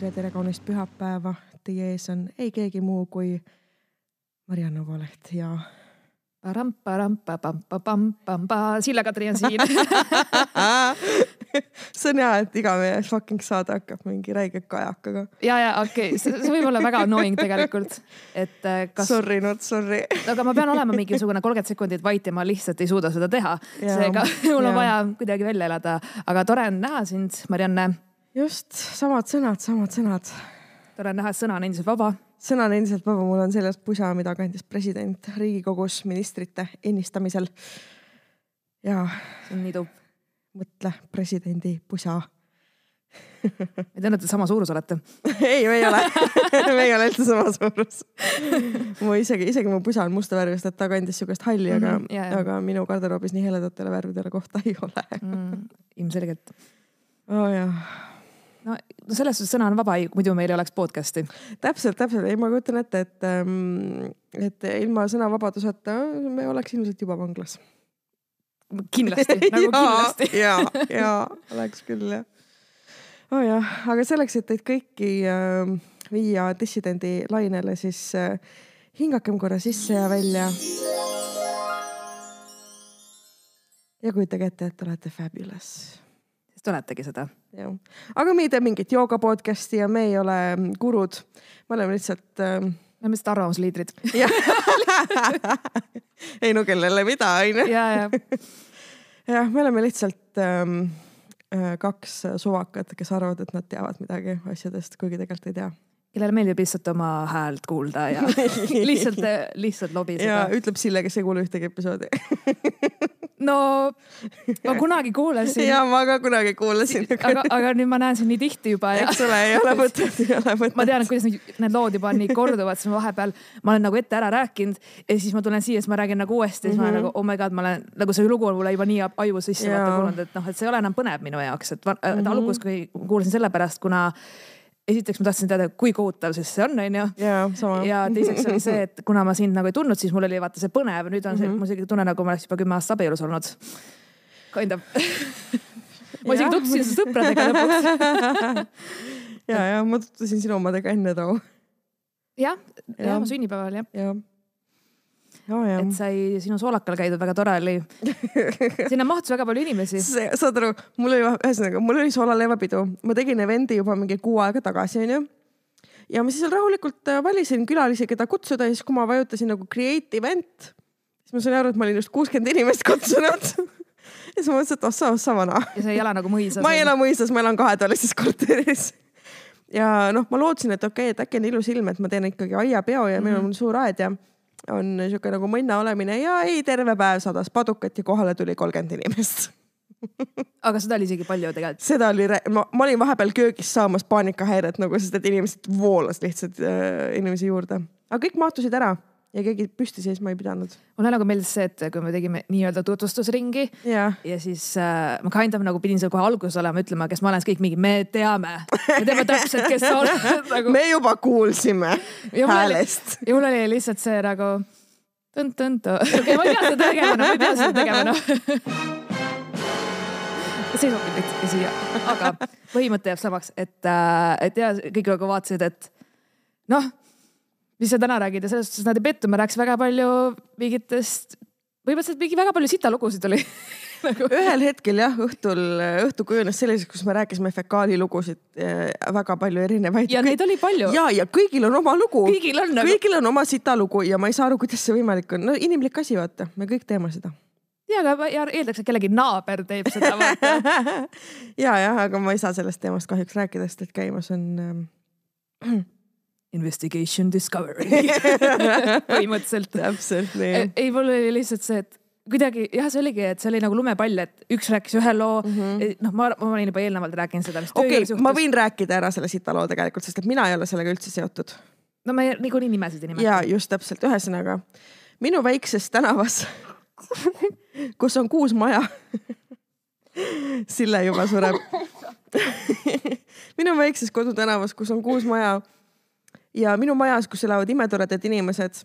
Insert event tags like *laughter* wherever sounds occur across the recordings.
tere, tere kaunist pühapäeva. Teie ees on ei keegi muu kui Marianne Voleht ja Silla-Katri on siin *laughs* see on hea, et iga meie fucking saade hakkab mingi räige kajakaga. ja, ja okei okay., see võib olla väga annoying tegelikult, et äh, kas. Sorry, not sorry. aga ma pean olema mingisugune kolmkümmend sekundit vait ja ma lihtsalt ei suuda seda teha. seega mul on ja. vaja kuidagi välja elada, aga tore on näha sind, Marianne. Just, samad sõnad, samad sõnad. tore näha, sõna on endiselt vaba sõna on endiselt vaba, mul on seljas pusa, mida kandis president Riigikogus ministrite ennistamisel. ja. see on nii tubb. mõtle, presidendi pusa *laughs* et te sama suurus olete *laughs* ei, me ei ole *laughs* me ei ole üldse sama suurus. mu isegi, isegi mu pusa on musta värvi, sest et ta kandis sihukest halli mm, -hmm, aga yeah,, yeah. aga minu garderoobis nii heledatele värvidele kohta ei ole mm,. ilmselgelt. oo oh, jah no selles suhtes sõna on vaba, muidu meil ei oleks podcast'i. täpselt, täpselt, ei ma kujutan ette, et, ähm, et ilma sõnavabaduseta me oleks ilmselt juba vanglas. kindlasti *laughs* nagu kindlasti ja, ja oleks küll jah. oh jah, aga selleks, et teid kõiki äh, viia dissidendi lainele, siis äh, hingakem korra sisse ja välja. ja kujutage ette, et olete fabulous siis te oletegi seda. jah, aga me ei tee mingit jooga podcast'i ja me ei ole mm, gurud. me oleme lihtsalt äh.... me oleme lihtsalt arvamusliidrid *laughs* ei no kellele mida, onju. ja, ja. jah, me oleme lihtsalt ähm, äh, kaks suvakat, kes arvavad, et nad teavad midagi asjadest, kuigi tegelikult ei tea kellele meeldib lihtsalt oma häält kuulda ja *laughs* lihtsalt, lihtsalt lobiseda. ja ütleb Sille, kes ei kuule ühtegi episoodi *laughs* no ma kunagi kuulasin. ja ma ka kunagi kuulasin. aga, aga nüüd ma näen sind nii tihti juba ja. eks ole, ei ole *laughs* mõtet, ei ole mõtet. ma tean, kuidas need, need lood juba nii korduvad, siis ma vahepeal, ma olen nagu ette ära rääkinud ja siis ma tulen siia, siis ma räägin nagu uuesti, siis mm -hmm. ma olen mhm. nagu oh my god, ma olen nagu see lugu on mulle juba nii aju sisse vaata kulunud, et noh, et see ei ole enam põnev minu jaoks, et mm -hmm. alguses, kui kuulasin sellepärast, kuna esiteks ma tahtsin teada, kui kohutav siis see on, onju. ja teiseks oli see, et kuna ma sind nagu ei tundnud, siis mul oli vaata see põnev, nüüd on see mm, -hmm. mul isegi tunne nagu ma oleks juba kümme aastat abielus olnud. Kind of *laughs* ma isegi tutvusin su sõpradega lõpuks *laughs* ja, ja ma tutvusin sinu omadega enne too. jah, ja, ja mu sünnipäeval jah ja oh,. et sai sinu soolakal käidud, väga tore oli. *laughs* sinna mahtus väga palju inimesi. saad aru, mul oli, ühesõnaga, mul oli soolaleivapidu, ma tegin event'i juba mingi kuu aega tagasi, onju ja ma siis rahulikult äh, valisin külalisi, keda kutsuda ja siis, kui ma vajutasin nagu create event, siis ma sain aru, et ma olin just kuuskümmend inimest kutsunud *laughs* ja siis ma mõtlesin, et ossa, ossa vana. ja sa ei ela nagu mõisas? ma ei ela mõisas, ma elan kahetoalises korteris. ja noh, ma lootsin, et okei okay,, et äkki on ilus ilm, et ma teen ikkagi aiapeo ja mm -hmm. meil on suur aed ja on niisugune nagu mõnna olemine ja ei, terve päev sadas padukat ja kohale tuli kolmkümmend inimest. Aga seda oli isegi palju tegelikult. seda oli, ma, ma olin vahepeal köögis saamas paanikahäiret nagu, sest et inimesed voolas lihtsalt äh, inimesi juurde, aga kõik mahtusid ära ja keegi püsti seisma ei pidanud. mulle nagu meeldis see, et kui me tegime nii-öelda tutvustusringi ja, ja siis äh, ma kind of nagu pidin seal kohe alguses olema, ütlema, kes ma olen, siis kõik mingi, me teame, me teame täpselt, kes sa oled. *laughs* Nagu.... me juba kuulsime ja häälest. ja mul oli lihtsalt see nagu tõnt-tõnt, *laughs* okei ma ei pea seda tegema, ma ei pea seda tegema, noh *laughs* see sobib nüüd siia, aga põhimõte jääb samaks, et, äh, et ja kõik nagu vaatasid, et noh mis sa täna räägid ja selles suhtes nad ei pettu, ma rääkisin väga palju mingitest, põhimõtteliselt mingi väga palju sitalugusid oli *laughs* nagu. ühel hetkel jah, õhtul, õhtu kujunes selliseks, kus me rääkisime fekaalilugusid eh, väga palju erinevaid. ja neid oli palju. ja, ja kõigil on oma lugu. kõigil on nagu.... kõigil on oma sitalugu ja ma ei saa aru, kuidas see võimalik on. no inimlik asi, vaata, me kõik teeme seda ja, aga eeldaks, et kellegi naaber teeb seda, vaata *laughs* ja, jah, aga ma ei saa sellest teemast kahjuks rääkida, sest et käimas on ähm, *clears throat* investigation discovery *laughs* põhimõtteliselt. täpselt nii. ei, mul oli lihtsalt see, et kuidagi jah, see oligi, et see oli nagu lumepall, et üks rääkis ühe loo mm -hmm., noh, ma, ma olin juba eelnevalt rääkinud seda. okei okay,, ma võin rääkida ära selle sita loo tegelikult, sest et mina ei ole sellega üldse seotud. no me niikuinii nimesid ei nimeta. ja just täpselt, ühesõnaga minu väikses tänavas kus on kuus maja Sille juba sureb minu väikses kodutänavas, kus on kuus maja ja minu majas, kus elavad imetoredad inimesed,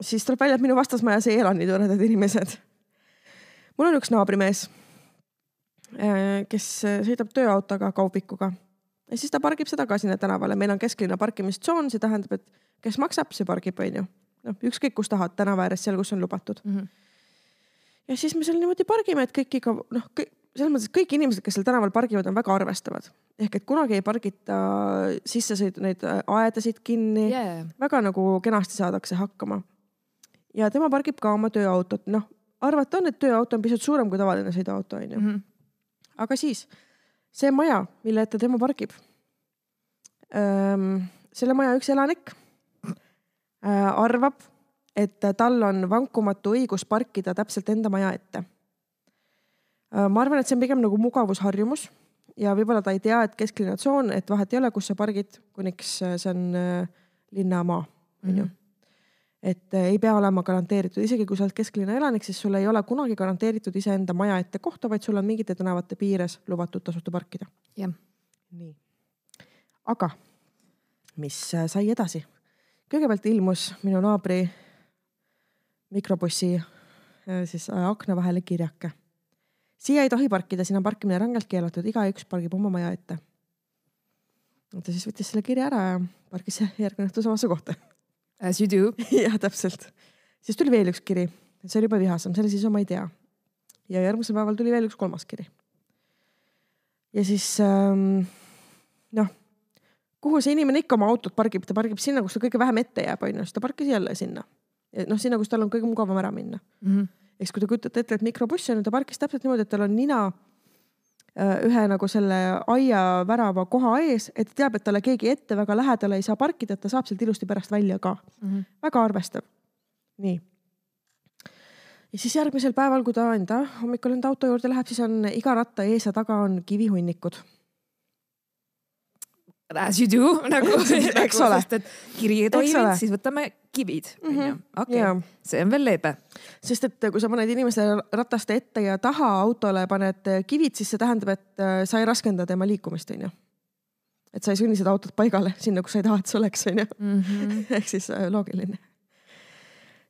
siis tuleb välja, et minu vastasmajas ei ela nii toredad inimesed. mul on üks naabrimees, äh, kes sõidab tööautoga kaubikuga ja siis ta pargib seda ka sinna tänavale, meil on kesklinna parkimistsoon, see tähendab, et kes maksab, see pargib, onju. noh, ükskõik kus tahad, tänava ääres, seal, kus on lubatud mm. -hmm. ja siis me seal niimoodi pargime, et kõik ikka noh, selles mõttes, kõik inimesed, kes seal tänaval pargivad, on väga arvestavad. ehk et kunagi ei pargita sissesõidu neid aedasid kinni yeah.. väga nagu kenasti saadakse hakkama. ja tema pargib ka oma tööautot, noh arvata on, et tööauto on pisut suurem kui tavaline sõiduauto onju mm. -hmm. aga siis see maja, mille ette tema pargib. selle maja üks elanik äh, arvab, et tal on vankumatu õigus parkida täpselt enda maja ette. Äh, ma arvan, et see on pigem nagu mugavusharjumus ja võib-olla ta ei tea, et kesklinna tsoon, et vahet ei ole, kus sa pargid, kuniks see on äh, linnamaa, onju. Mhm. et ei pea olema garanteeritud, isegi kui sa oled kesklinna elanik, siis sul ei ole kunagi garanteeritud iseenda maja ette kohta, vaid sul on mingite tänavate piires lubatud tasuta parkida. jah. nii. aga mis sai edasi? kõigepealt ilmus minu naabri mikrobussi äh, siis äh, akna vahele kirjake. Siia ei tohi parkida, siin on parkimine rangelt keelatud, igaüks pargib oma maja ette. ta siis võttis selle kirja ära ja parkis *laughs* järgmine õhtu samasse kohta. As you do. *laughs* jah, täpselt. siis tuli veel üks kiri, see oli juba vihasem, selle sisu ma ei tea. ja järgmisel päeval tuli veel üks kolmas kiri. ja siis ähm, noh kuhu see inimene ikka oma autot pargib, ta pargib sinna, kus ta kõige vähem ette jääb, onju, siis ta parkis jälle sinna. Noh, sinna, kus tal on kõige mugavam ära minna mm. -hmm. eks kui te kujutate ette, et mikrobuss on ju, ta parkis täpselt niimoodi, et tal on nina äh, ühe nagu selle aiavärava koha ees, et teab, et talle keegi ette väga lähedale ei saa parkida, et ta saab sealt ilusti pärast välja ka mm. -hmm. väga arvestav. nii. ja siis järgmisel päeval, kui ta enda hommikul enda auto juurde läheb, siis on iga ratta ees ja taga on kivihunnikud as you do *laughs* nagu, *laughs* eks ole. sest et kiri ei toiminud, siis võtame kivid mm. -hmm. okei see on veel leebe. sest et kui sa paned inimese rataste ette ja taha autole paned kivid, siis see tähendab, et äh, sa ei raskenda tema liikumist, onju. et sa ei sunni seda autot paigale sinna, kus sa ei taha, et see oleks, onju. Mhm. *laughs* ehk siis äh, loogiline.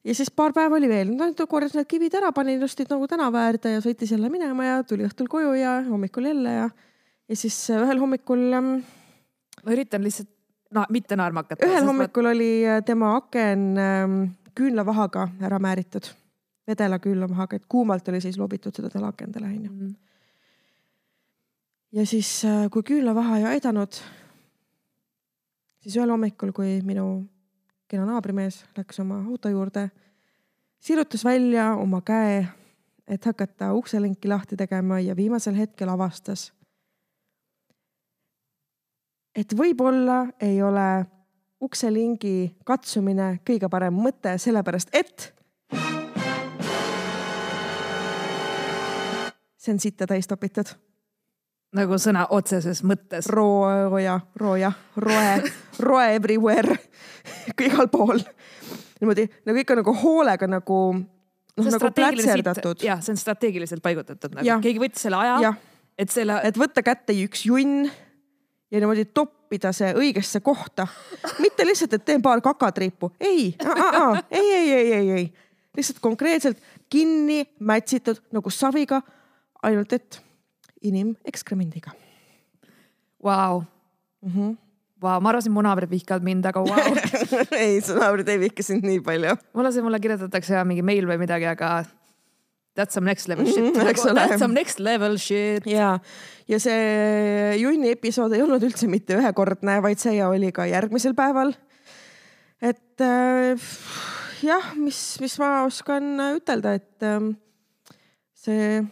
ja siis paar päeva oli veel, no ta korjas need kivid ära, pani ilusti nagu tänava äärde ja sõitis jälle minema ja tuli õhtul koju ja hommikul jälle ja, ja siis äh, ühel hommikul ähm, ma üritan lihtsalt no, mitte naerma hakata. ühel hommikul ma... oli äh, tema aken ähm, küünlavahaga ära määritud, vedela küünlavahaga, et kuumalt oli siis lobitud seda talle akendele onju mm. -hmm. ja siis, äh, kui küünlavaha ei aidanud, siis ühel hommikul, kui minu kena naabrimees läks oma auto juurde, sirutas välja oma käe, et hakata ukselinki lahti tegema ja viimasel hetkel avastas et võib-olla ei ole ukselingi katsumine kõige parem mõte, sellepärast et see on sitta täis topitud. nagu sõna otseses mõttes. rooja, rooja, roe, roe everywhere *laughs* igal pool. niimoodi nagu ikka nagu hoolega nagu noh, nagu plätserdatud. jah, see on strateegiliselt paigutatud nagu, keegi võttis selle aja, et selle. et võtta kätte üks junn ja niimoodi toppida see õigesse kohta. mitte lihtsalt, et teen paar kakatriipu, ei, ei, ei, ei, ei, ei, lihtsalt konkreetselt kinni mätsitud nagu saviga, ainult et inimekskremendiga. Vau. Mhm. Vau, ma arvasin, mu naabrid vihkavad mind, aga vau wow. *laughs* ei, su naabrid ei vihka sind nii palju. mulle see, mulle kirjutatakse mingi meil või midagi, aga That's some next level shit mm,. That's some next level shit. ja, ja see junni episood ei olnud üldse mitte ühekordne, vaid see oli ka järgmisel päeval. et äh, jah, mis, mis ma oskan ütelda, et äh, see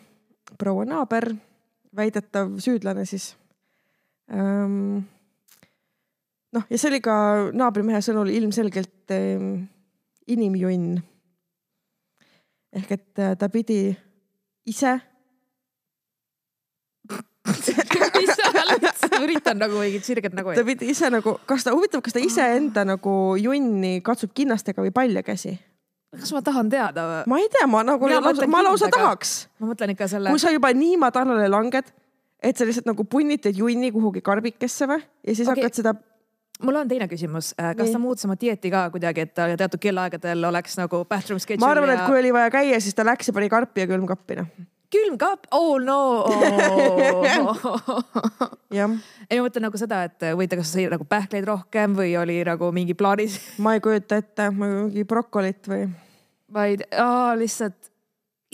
proua naaber, väidetav süüdlane siis ähm,. noh, ja see oli ka naabrimehe sõnul ilmselgelt äh, inimjunn ehk et äh, ta pidi ise *laughs* üritan nagu mingit sirget nägu. ta pidi ise nagu, kas ta, huvitav, kas ta iseenda nagu junni katsub kinnastega või paljakäsi? kas ma tahan teada või? ma ei tea, ma nagu, ma lausa tahaks. ma mõtlen ikka selle. kui sa juba nii madalale langed, et sa lihtsalt nagu punnitad junni kuhugi karbikesse või ja siis okay. hakkad seda mul on teine küsimus, äh, kas sa muutis oma dieeti ka kuidagi, et teatud kellaaegadel oleks nagu bathroom schedule? ma arvan ja..., et kui oli vaja käia, siis ta läks ja pani karpi ja külmkappi noh. külmkapp, oh no *laughs* jah, ei ma mõtlen nagu seda, et võite, kas sõi nagu pähkleid rohkem või oli nagu mingi plaanis, *laughs* ma ei kujuta ette, mingi brokolit või vaid aa, lihtsalt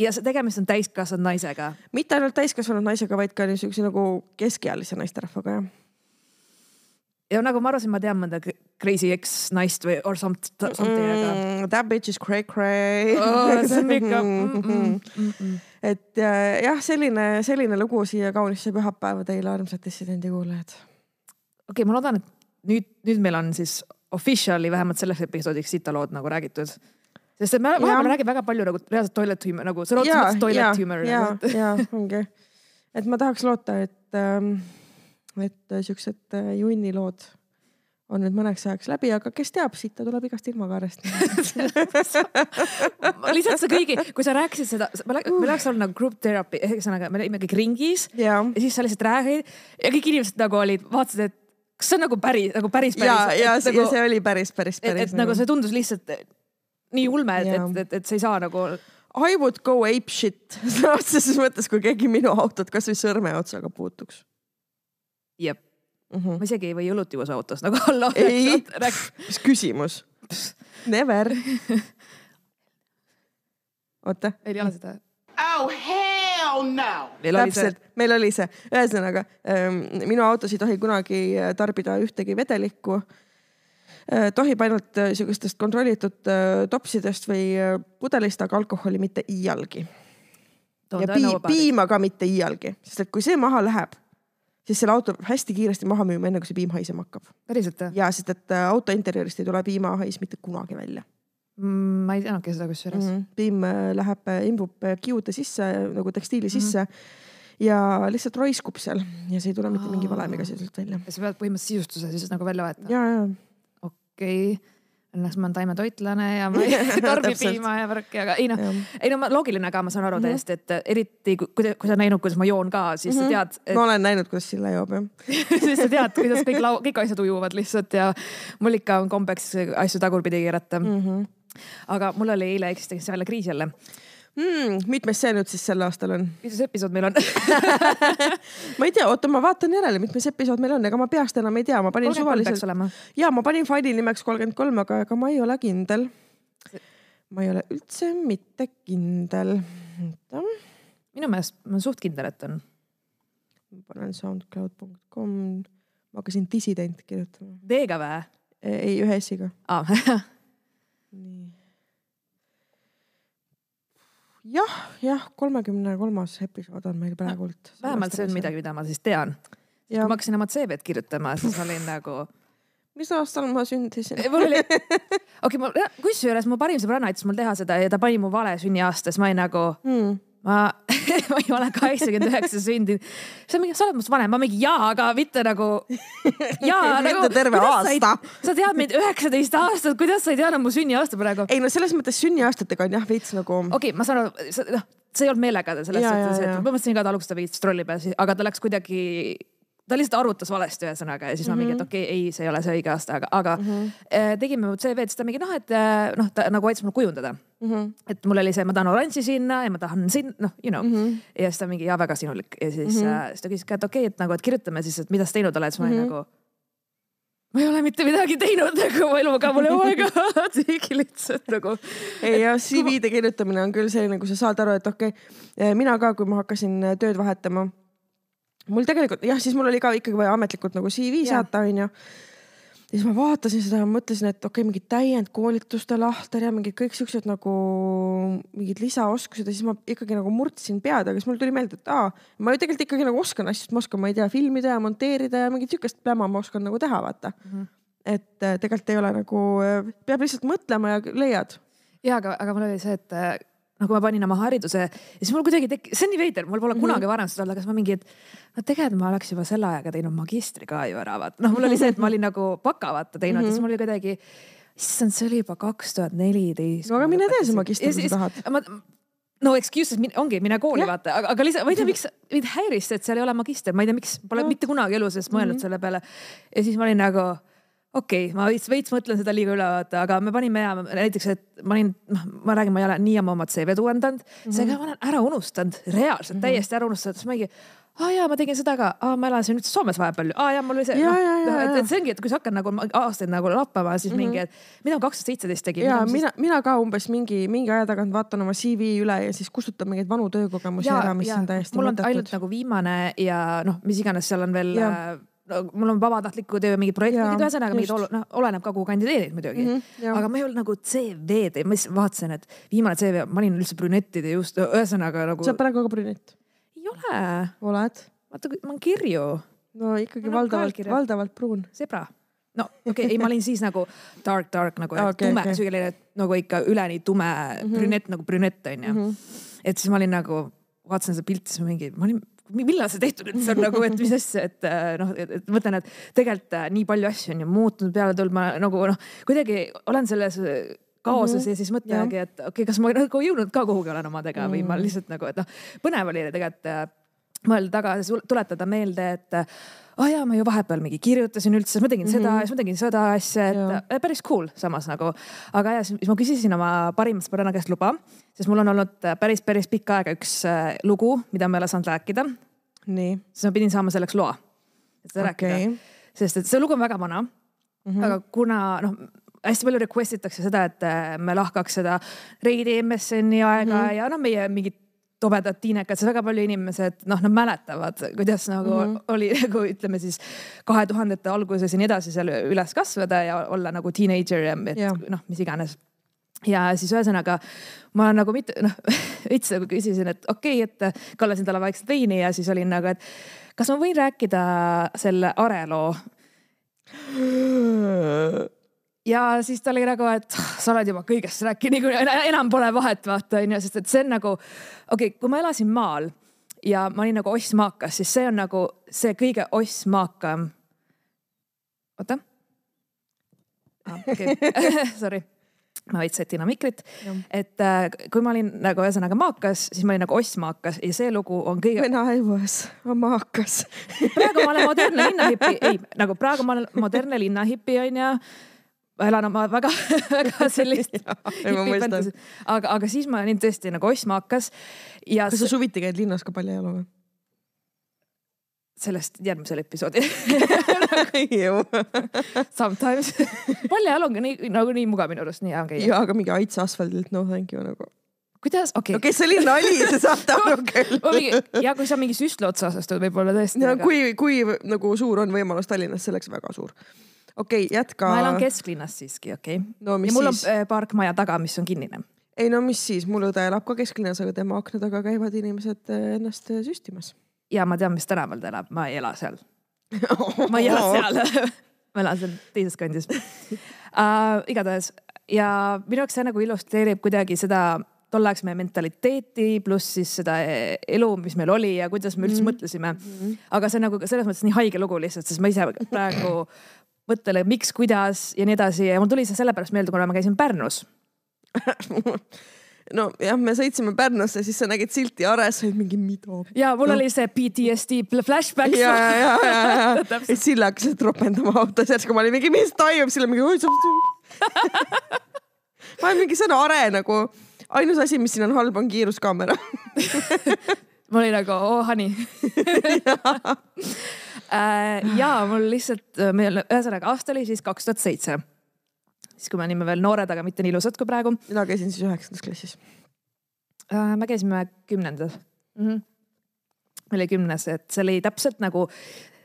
ja see tegemist on täiskasvanud naisega. mitte ainult täiskasvanud naisega, vaid ka niisuguse nagu keskealise naisterahvaga jah. Ja nagu ma arvasin, ma tean mõnda crazy ex naist või or some- something, aga Mm, that bitch is cray cray oh, see on ikka *laughs* mm -mm, mm -mm. et äh, jah, selline, selline lugu siia kaunisse pühapäeva teile, armsad dissidendi kuulajad. okei okay,, ma loodan, et nüüd, nüüd meil on siis officially vähemalt selleks episoodiks sitalood nagu räägitud. sest et me vahepeal räägime väga palju nagu reaalselt toilet humor nagu sõna otseses mõttes toilet humor ja ja ongi, et ma tahaks loota, et ähm,, et äh, siuksed äh, junnilood on nüüd mõneks ajaks läbi, aga kes teab, sitta tuleb igast ilmakaarest. *laughs* lihtsalt see kõigi, kui sa rääkisid seda, meil oleks olnud nagu group therapy, ühesõnaga me olime kõik ringis ja, ja siis sa lihtsalt räägid ja kõik inimesed nagu olid, vaatasid, et kas see on nagu päris, nagu päris, ja, päris. ja, nagu, ja see oli päris, päris, päris. et nagu see tundus lihtsalt nii ulme, et, et, et, et sa ei saa nagu, I would go ape shit *laughs* sõna otseses mõttes, kui keegi minu autot kasvõi sõrmeotsaga puutuks jep, mm. -hmm. ma isegi ei või õlut juua su autos nagu hallo. Ei. *laughs* mis küsimus? Never. oota, ei ole seda. Oh, hell no! meil oli see täpselt, meil oli see, ühesõnaga ähm, minu autos ei tohi kunagi äh, tarbida ühtegi vedelikku äh,. tohib ainult äh, sihukestest kontrollitud äh, topsidest või äh, pudelist, aga alkoholi mitte iialgi. ja pii, piima ka mitte iialgi, sest et kui see maha läheb, siis selle auto peab hästi kiiresti maha müüma, enne kui see piim haisema hakkab. päriselt või? ja sest, et äh, auto interjöörist ei tule piimahais mitte kunagi välja Mm, ma ei teadnudki seda kusjuures mm. mm. -hmm. piim äh, läheb, imbub äh, kiude sisse nagu tekstiili Mhm. sisse mm -hmm. ja lihtsalt roiskub seal ja see ei tule mitte mingi valemiga sealt välja. ja sa pead põhimõtteliselt sisustuse siis nagu välja vahetama. ja, ja okei okay., õnneks ma olen taimetoitlane ja ma *laughs* ei *laughs* tarbi piima ja värki, aga ei noh, ei no ma- loogiline ka, ma saan aru Mhm. täiesti, et eriti kui, kui, kui sa näinud, kuidas ma joon ka, siis mm -hmm. sa tead, ma olen näinud, kuidas Sille joob jah. *laughs* siis sa tead, kuidas kõik lau-, kõik asjad ujuvad lihtsalt ja mul ikka on kombeks asju tagurpidi keerata mm. Mhm. -hmm. aga mul oli eile eksistentsiaalne kriis jälle. Mm, mitmes see nüüd siis sel aastal on? mis episood meil on? *laughs* ma ei tea, oota, ma vaatan järele, mitmes episood meil on, ega ma peast enam ei tea, ma panin suvaliselt, ja ma panin faili nimeks kolmkümmend kolm, aga ega ma ei ole kindel. ma ei ole üldse mitte kindel. minu meelest ma olen suht kindel, et on. ma panen soundcloud.com, ma hakkasin dissident kirjutama. D-ga või? ei, ühe S-iga. aa, *laughs* nii. jah, jah, kolmekümne kolmas episood on meil praegult. vähemalt see on midagi, mida ma siis tean. kui ma hakkasin oma CV-d kirjutama, siis olin nagu mis aastal ma sündisin? mul oli, okei okay,, ma, kusjuures mu parim sõbranna aitas mul teha seda ja ta pani mu vale sünniaasta, siis ma olin nagu, Hmm. ma, *laughs* ma ei ole kaheksakümmend üheksa sündinud. see on mingi, sa oled minust vanem, ma mingi jaa, aga mitte nagu. *laughs* jaa, nagu. Terve aasta. sa tead mind üheksateist aastat, kuidas sa ei teadnud mu sünniaasta praegu? ei no selles mõttes sünniaastatega on jah veits nagu okei okay,, ma saan aru, noh, see ei olnud meelega selles suhtes, et ma mõtlesin ka, et alguses ta veits trolli peal, aga ta läks kuidagi, ta lihtsalt arvutas valesti ühesõnaga ja siis ma mingi, et okei okay,, ei, see ei ole see õige aasta, aga, aga mm -hmm. tegime CV-d, siis ta mingi noh, et eh, noh, ta nagu aitas mul kujundada mm. -hmm. et mul oli see, ma tahan oranži sinna ja ma tahan siin, noh, you know mm. Mhm. -hmm. ja siis ta mingi ja väga sinulik ja siis mm, -hmm. siis ta küsis ka, et okei okay,, et nagu, et kirjutame siis, et mida sa teinud oled, siis ma olin Mhm. nagu. ma ei ole mitte midagi teinud nagu mu eluga, mul ei ole aega, *laughs* tegi lihtsalt nagu. ei ja CV-de kirjutamine on küll selline, kui sa saad aru, et okei okay,, mina ka, kui ma hakkasin äh, tööd vahetama. Mul tegelikult jah, siis mul oli ka ikkagi vaja ametlikult nagu CV saata, onju. ja siis ma vaatasin seda ja mõtlesin, et okei okay,, mingid täiendkoolituste lahter ja mingid kõik siuksed nagu mingid lisaoskused ja siis ma ikkagi nagu murdsin pead, aga siis mul tuli meelde, et aa, ma ju tegelikult ikkagi nagu oskan asju, ma oskan, ma ei tea, filmida ja monteerida ja mingit siukest pläma ma oskan nagu teha, vaata mm. -hmm. et äh, tegelikult ei ole nagu, peab lihtsalt mõtlema ja leiad ja aga, aga mul oli see, et kui ma panin oma hariduse ja siis mul kuidagi tekkis, see on nii veider, mul pole kunagi varem seda olnud, aga siis ma mingi, et no tegelikult ma oleks juba selle ajaga teinud magistri ka ju ära, vaata. noh, mul oli see, et ma olin nagu baka vaata teinud ja siis mul oli kuidagi, issand, see oli juba kaks tuhat neliteist. No aga mine tee see magistri, kui sa tahad. ma, no excuses, ongi, mine kooli Jah. vaata, aga, aga lihtsalt ma ei tea, miks mind häiris see, et seal ei ole magister, ma ei tea, miks, pole No. mitte kunagi elu sees mõelnud selle peale. ja siis ma olin nagu okei okay,, ma veits, veits mõtlen seda liiga üle vaata, aga me panime ja näiteks, et ma olin, noh, ma räägin, ma ei ole nii ammu oma CV-d uuendanud mm, -hmm. seega ma olen ära unustanud, reaalselt mm -hmm. täiesti ära unustanud, siis ma mingi aa jaa, ma tegin seda ka, aa ma elasin üldse Soomes vahepeal, aa jaa, mul oli see, Ja, noh ja, ja,, et, ja. et see ongi, et kui sa hakkad nagu aastaid nagu lappama, siis mm -hmm. mingi, et mida ma kaks tuhat seitseteist tegin. ja mina, mina ka umbes mingi, mingi aja tagant vaatan oma CV üle ja siis kustutan mingeid vanu töökogemusi ära, mis on täiesti mul on ainult mõttetud. nagu viimane ja noh, mis iganes seal on veel Jah. No, mul on vabatahtliku töö mingid projektid Jaa,, ühesõnaga mingid olu-, noh, oleneb ka kuhu kandideerid muidugi mm. -hmm, aga ma ei olnud nagu CV-d, ma lihtsalt vaatasin, et viimane CV, ma olin üldse brünettide just, ühesõnaga nagu sa oled praegu ka brünett, ei ole, oled? vaata, ma olen kirju, no ikkagi Ma olen valdavalt, valdavalt pruun. sebra. no okei okay,, ei, ma olin siis nagu dark, dark nagu okay, tume okay., selline nagu ikka üleni tume mm -hmm. brünett nagu brünett onju mm. -hmm. et siis ma olin nagu, vaatasin seda pilti, siis ma mingi, ma olin, millal see tehtud üldse on nagu, et mis asja, et äh, noh, et mõtlen, et tegelikult äh, nii palju asju on ju muutunud peale tulnud, ma nagu noh, kuidagi olen selles äh, kaoses mm -hmm. ja siis mõtlengi, et okei okay,, kas ma nagu jõudnud ka kuhugi olen omadega või ma lihtsalt nagu, et noh, põnev oli tegelikult mõelda tagasi, tuletada meelde, et äh, oh jaa, ma ju vahepeal mingi kirjutasin üldse, siis ma tegin seda Mhm. ja siis ma tegin seda asja, et Jaa. äh, päris cool samas nagu. aga ja siis ma küsisin oma parima sõbranna käest luba, sest mul on olnud päris, päris pikka aega üks äh, lugu, mida ma ei ole saanud rääkida. siis ma pidin saama selleks loa, et seda okei rääkida, sest et see lugu on väga vana mm. -hmm. aga kuna noh, hästi palju request itakse seda, et äh, me lahkaks seda Reidi MSN-i aega mm -hmm. ja noh, meie mingid tobedad tiinekad, siis väga palju inimesed, noh, nad mäletavad, kuidas nagu mm -hmm. oli *laughs* nagu ütleme siis kahe tuhandete alguses ja nii edasi seal üles kasvada ja olla nagu teenager ja noh, mis iganes. Ja siis ühesõnaga ma olen nagu mitte noh, veits nagu küsisin, et okei okay,, et kallasin talle vaikselt veini ja siis olin nagu, et kas ma võin rääkida selle Are loo *laughs* ja siis ta oli nagu, et sa oled juba kõigest rääkinud, niikuinii enam pole vahet, vaata onju, sest et see on nagu okei okay,, kui ma elasin maal ja ma olin nagu oss-maakas, siis see on nagu see kõige oss-maakam. oota. okei, *laughs* sorry ma veits setin oma mikrit, et äh, kui ma olin nagu ühesõnaga maakas, siis ma olin nagu oss-maakas ja see lugu on kõige, When I was a maakas. praegu ma olen modernne linnahipi, ei nagu praegu ma olen modernne linnahipi onju. Ma elan oma väga, *laughs* väga *laughs* sellist aga, aga siis ma olin tõesti nagu oss-maakas ja kas sa suviti käid linnas ka palju jalu või? sellest järgmisel episoodil *laughs* sometimes. paljajalu on ka nii nagu nii mugav minu arust nii hea käia. ja aga mingi aits asfaldilt, no thank you nagu. kuidas, okei okei, see oli nali, sa saate aru küll. ja kui sa mingi süstla otsa astud, võib-olla tõesti. no kui, kui nagu suur on võimalus Tallinnas, selleks väga suur. Okei okay,, jätka. ma elan kesklinnas siiski, okei okay.. no mis ja mul siis on? äh, park maja taga, mis on kinnine. ei no mis siis, mul õde elab ka kesklinnas, aga tema akna taga käivad inimesed eh, ennast eh, süstimas. ja ma tean, mis tänaval ta elab, ma ei ela seal. *laughs* ma ei ela seal *laughs* ma elan seal teises kandis uh,. igatahes ja minu jaoks see nagu illustreerib kuidagi seda tolleaegse meie mentaliteeti pluss siis seda eh, elu, mis meil oli ja kuidas me üldse mm. mõtlesime. aga see on nagu selles mõttes nii haige lugu lihtsalt, sest ma ise praegu mõtlen, miks, kuidas ja nii edasi ja mul tuli see sellepärast meelde, kuna ma käisin Pärnus *laughs* nojah, me sõitsime Pärnusse, siis sa nägid silti Ares, olid mingi mida. ja mul oli see PTSD flashback. ja, ja, ja, ja, ja, *laughs* et Sille hakkas ropendama autos, järsku ma olin mingi, mis toimub, Sille mingi. *laughs* ma olen mingi, on Are nagu, ainus asi, mis siin on halb, on kiiruskaamera. mul oli nagu oh honey ja mul lihtsalt, meil ühesõnaga aasta oli siis kaks tuhat seitse. siis, kui me olime veel noored, aga mitte nii ilusad kui praegu. mina käisin siis üheksandas klassis. me käisime kümnendas mm. -hmm. meil oli kümnes, et see oli täpselt nagu,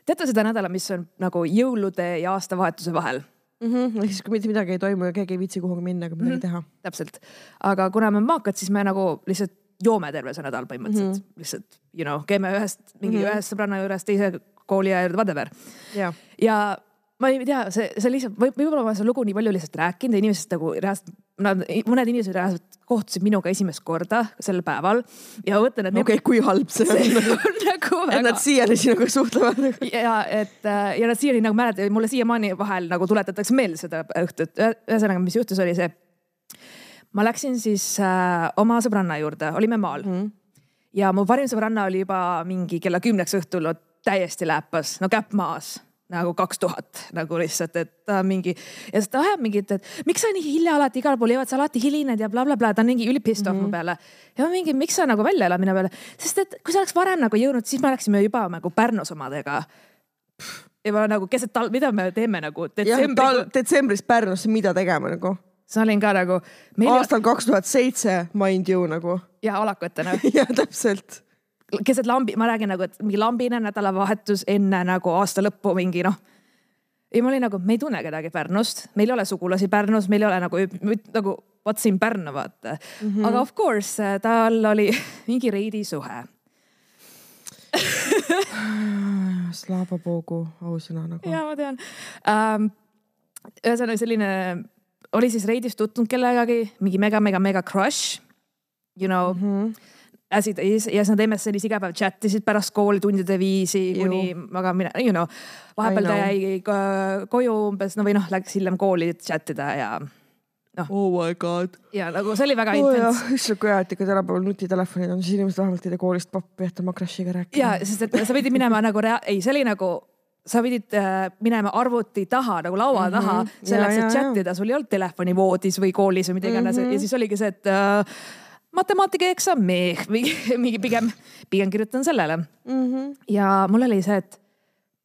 teate seda nädala, mis on nagu jõulude ja aastavahetuse vahel ehk siis, kui mitte midagi ei toimu ja keegi ei viitsi kuhugi minna ega midagi teha. täpselt, aga kuna me maakad, siis me nagu lihtsalt joome terve see nädal põhimõtteliselt mm, -hmm. lihtsalt you know, käime ühest mingi mm -hmm. ühest sõbranna juures teise kooli ja whatever. ja, ja ma ei tea, see, see lihtsalt või võib-olla ma olen seda lugu nii palju lihtsalt rääkinud ja inimesed nagu reaalselt, nad, mõned inimesed reaalselt kohtusid minuga esimest korda sel päeval ja ma mõtlen, et okei okay,, kui halb see on. *laughs* nagu et väga nad siiani sinuga suhtlevad. ja et äh, ja nad siiani nagu mäletavad, mulle siiamaani vahel nagu tuletatakse meelde seda õhtut. ühesõnaga, mis juhtus, oli see. ma läksin siis äh, oma sõbranna juurde, olime maal mm. Mhm. ja mu parim sõbranna oli juba mingi kella kümneks õhtul täiesti läpas, no käpp maas nagu kaks tuhat nagu lihtsalt, et ta mingi ja siis ta ajab mingit, et miks sa nii hilja alati igal pool jõuad, sa alati hilined ja blablabla bla, bla. ta on mingi üli pissed off mm -hmm. mu peale. ja ma mingi, miks sa nagu välja elad minu peale, sest et kui sa oleks varem nagu jõudnud, siis me oleksime juba nagu Pärnus omadega. ja ma nagu keset talv, mida me teeme nagu detsembris. detsembris Pärnusse, mida tegema nagu? siis olin ka nagu. aastal kaks tuhat seitse, mind you nagu. ja alakotena *laughs* jah, täpselt keset lambi, ma räägin nagu, et mingi lambine nädalavahetus enne nagu aasta lõppu mingi noh. ja ma olin nagu, me ei tunne kedagi Pärnust, meil ei ole sugulasi Pärnus, meil ei ole nagu, nagu vot siin Pärnu vaata mm. -hmm. aga of course tal oli *laughs* mingi reidi suhe *laughs* Slava Bogu ausõna nagu. ja ma tean um,. ühesõnaga selline, oli siis reidis tutvunud kellegagi, mingi mega-mega-mega crush, you know mm. -hmm äsid ja siis nad MSN-is iga päev chat isid pärast kooli tundide viisi kuni magamine, you know. vahepeal ta jäi koju umbes, no või noh, läks hiljem kooli chat ida ja noh. Oh my god. ja nagu see oli väga oh, intens. issand, kui hea, et ikka tänapäeval nutitelefonid on, siis inimesed vähemalt ei tee koolist pappi, et oma crush'iga rääkida. ja, sest et sa pidid minema nagu rea-, ei, see oli nagu sa pidid äh, minema arvuti taha nagu laua mm -hmm. taha selleks, et chat ida, sul ei olnud telefoni voodis või koolis või mida iganes mm -hmm. ja siis oligi see, et äh, matemaatikaeksam, *laughs* mingi pigem, pigem kirjutan sellele mm. -hmm. ja mul oli see, et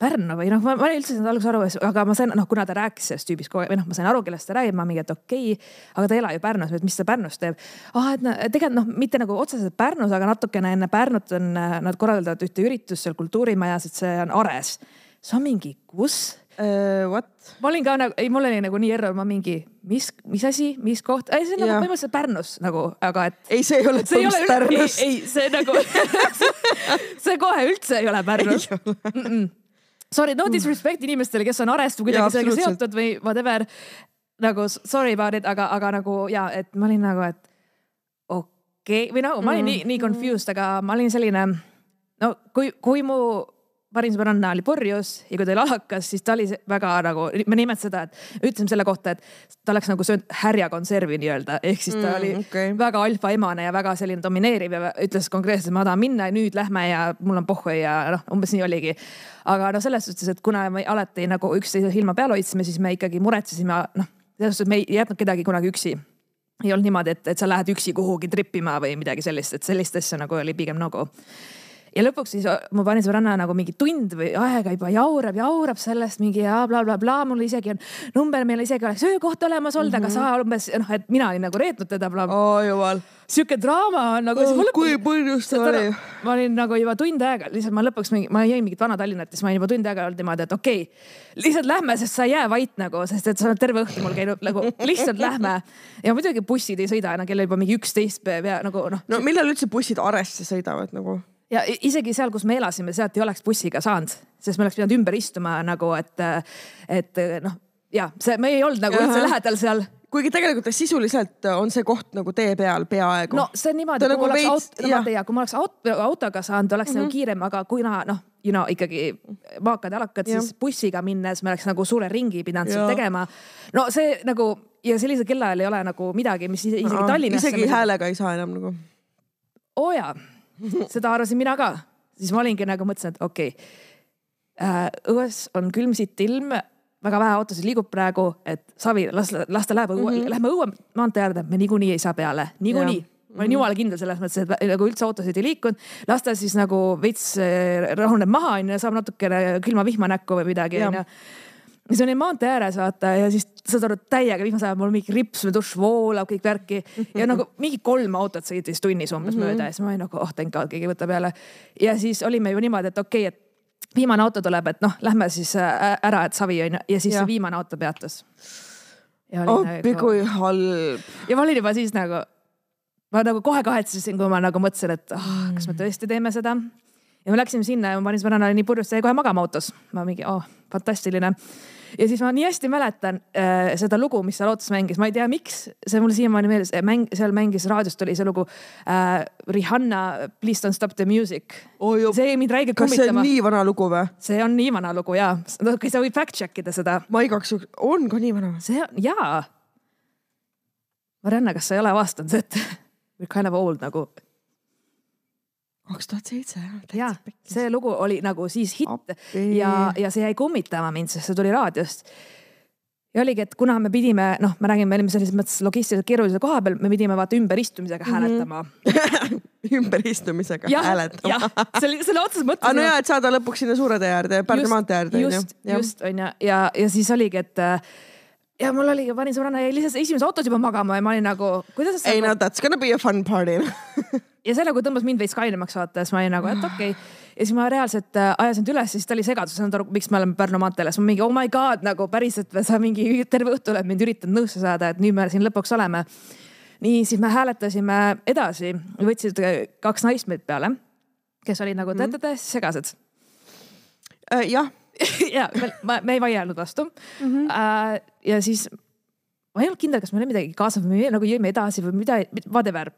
Pärnu või noh, ma, ma üldse ei saanud alguses aru, aga ma sain, noh, kuna ta rääkis sellest tüübist kogu aeg või noh, ma sain aru, kellest ta räägib, ma mingi, et okei okay,, aga ta ei ela ju Pärnus, et mis ta Pärnus teeb. ah, et no, tegelikult noh, mitte nagu otseselt Pärnus, aga natukene enne Pärnut on, nad korraldavad ühte üritust seal kultuurimajas, et see on Ares. see on mingi, kus uh,. What? ma olin ka nagu, ei, mul oli nagu nii error, ma mingi, mis, mis asi, mis koht, ei see on nagu põhimõtteliselt Pärnus nagu, aga et. ei, see ei ole ole Pärnus. ei, ei, see nagu *laughs* *laughs* see kohe üldse ei ole Pärnus. Mm -mm. Sorry, no disrespect inimestele, kes on Arest või kuidagi sellega seotud või whatever. nagu sorry about it, aga, aga nagu ja, et ma olin nagu, et okei okay. või nagu ma olin mm. nii, nii confused, aga ma olin selline. no kui, kui mu parim sõbranna oli purjus ja kui ta oli alakas, siis ta oli väga nagu, me nimelt seda, et ütlesime selle kohta, et ta oleks nagu söönud härjakonservi nii-öelda, ehk siis ta mm, oli okay. väga alfaemane ja väga selline domineeriv ja ütles konkreetselt, ma tahan minna ja nüüd lähme ja mul on pohhu ja noh, umbes nii oligi. aga noh, selles suhtes, et kuna me alati nagu üksteise silma peal hoidsime, siis me ikkagi muretsesime, noh, selles suhtes me ei jätnud kedagi kunagi üksi ei olnud niimoodi, et, et sa lähed üksi kuhugi trippima või midagi sellist, et sellist asja nagu oli pigem nagu ja lõpuks siis ma panin sõbranna nagu mingi tund või aega juba jaurab, jaurab sellest mingi ja blablabla bla, bla, mul isegi on number, meil isegi oleks öökoht olemas olnud mm, -hmm. aga sa mhm. umbes noh, et mina olin nagu reetnud teda bla, oh jumal. sihuke draama on nagu oh,. kui põhjus ta oli? ma olin nagu juba tund aega, lihtsalt ma lõpuks mingi, ma jäin mingit Vana-Tallinnat ja siis ma olin juba tund aega olnud niimoodi, et okei okay,, lihtsalt lähme, sest sa ei jää vait nagu, sest et sa oled terve õhtu mul käinud nagu lihtsalt lähme. ja muidugi bussid ei sõida enam, kell oli juba mingi üksteist pea nagu noh. no millal üldse bussid Aresse sõidavad nagu? Ja isegi seal, kus me elasime, sealt ei oleks bussiga saanud, sest me oleks pidanud ümber istuma nagu, et, et noh, ja see, me ei olnud nagu üldse lähedal seal kuigi tegelikult sisuliselt on see koht nagu tee peal peaaegu. no see on niimoodi, kui nagu oleks veits, aut-, no vaata ja kui ma oleks aut-, autoga saanud, oleks mm -hmm. nagu mhm. kiirem, aga kuna noh, you know ikkagi maakad ja alakad, siis bussiga minnes me oleks nagu suure ringi pidanud seal tegema. no see nagu ja sellisel kellaajal ei ole nagu midagi, mis isegi Tallinnasse. isegi häälega ei saa enam nagu. oo oh, jaa *laughs* seda arvasin mina ka, siis ma olingi nagu mõtlesin, et okei okay. äh,. õues on külm sitt ilm, väga vähe autosid liigub praegu, et Savi, las, las ta läheb õue mm, -hmm. lähme õue maantee äärde, me niikuinii ei saa peale, niikuinii ma olin jumala kindel selles mõttes, et nagu üldse autosid ei liikunud. las ta siis nagu veits äh, rahuneb maha onju, saab natukene külma vihma näkku või midagi onju siis olin maantee ääres vaata ja siis saad aru, täiega vihma sajab, mul mingi rips või dušš voolab kõik värki ja nagu mingi kolm autot sõitis tunnis umbes mm -hmm. mööda ja siis ma olin nagu oh thank god, keegi võtab jälle. ja siis olime ju niimoodi, et okei okay,, et viimane auto tuleb, et noh, lähme siis äh, ära, et savi on ju ja siis ja. viimane auto peatus. appi nagu... kui halb. ja ma olin juba siis nagu, ma nagu kohe kahetsesin, kui ma nagu mõtlesin, et oh, kas me tõesti teeme seda ja me läksime sinna ja ma panin sõbrannale nii purjus, jäi kohe magama autos. ma mingi, oh, fantastiline ja siis ma nii hästi mäletan äh, seda lugu, mis seal ootas mängis, ma ei tea, miks see mul siiamaani meeles, mäng, seal mängis raadiost oli see lugu äh, Rihanna Please don't stop the music oh,. see jäi mind räigelt kummitama. kas see on nii vana lugu või? see on nii vana lugu ja, no kui sa võid fact check ida seda. ma igaks juhuks, on ka nii vana? see on jaa. Marianne, kas sa ei ole avastanud, et *laughs* we are kind of old nagu? Kaks tuhat seitse ja jah. see lugu oli nagu siis hitt Appi. ja, ja see jäi kummitama mind, sest see tuli raadiost. ja oligi, et kuna me pidime, noh, ma räägin, me olime selles mõttes logistiliselt keerulise koha peal, me pidime vaata ümberistumisega Mhm. hääletama. *laughs* ümberistumisega jah, hääletama see oli selle otseses mõttes. aa no jaa, et saada lõpuks sinna suure tee äärde, Pärnu maantee äärde onju just, just onju ja, ja siis oligi, et äh, ja mul oligi, panin sõbranna jäi lihtsalt esimeses autos juba magama ja ma olin nagu, kuidas ei no that's gonna be a fun party. *laughs* ja see nagu tõmbas mind veits kainemaks vaata, siis ma olin nagu, et okei okay.. ja siis ma reaalselt äh, ajasin ta üles ja siis ta oli segaduses, saanud aru, miks me oleme Pärnu maanteel ja siis ma mingi oh my god nagu päriselt, sa mingi terve õhtu oled mind üritanud nõusse saada, et nüüd me siin lõpuks oleme. nii, siis me hääletasime edasi, võtsid kaks naist meid peale, kes olid nagu teate täiesti segased Äh, jah, *laughs* ja me, ma, me ei vaielnud vastu mm. -hmm. ja siis ma ei olnud kindel, kas meil oli midagi kaasa või me nagu jõime edasi või mida, whatever.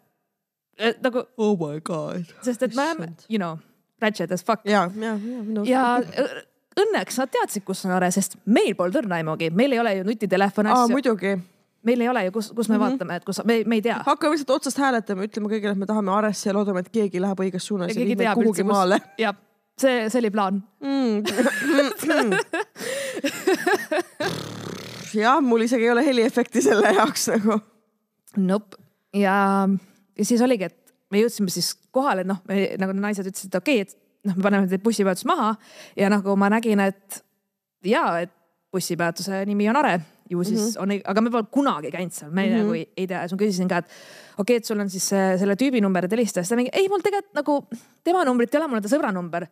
nagu, oh my god. sest et me oleme, you know, ratchet as fuck. ja, ja, ja minu. ja õ- õnneks nad teadsid, kus on Are, sest meil polnud õrna aimugi, meil ei ole ju nutitelefone aa, muidugi. meil ei ole ju, kus, kus me mm -hmm. vaatame, et kus, me, me ei tea. hakkame lihtsalt otsast hääletama, ütleme kõigile, et me tahame Aresse ja loodame, et keegi läheb õiges suunas ja, keegi viib meid teab kuhugi üldse, maale kus. jah, see, see oli plaan. mm. *laughs* jah, mul isegi ei ole heliefekti selle jaoks nagu. Nope. ja, ja siis oligi, et me jõudsime siis kohale, noh, nagu naised ütlesid, et okei okay,, et noh, me paneme teid bussipeatus maha ja nagu ma nägin, et ja, et bussipeatuse nimi on Are ju siis mm -hmm. on, aga me pole kunagi käinud seal, me mm -hmm. nagu ei, ei tea siis ma küsisin ka, et okei okay,, et sul on siis selle tüübi number, et helista, siis ta mingi ei, mul tegelikult nagu tema numbrit ei ole, mul on ta sõbra number.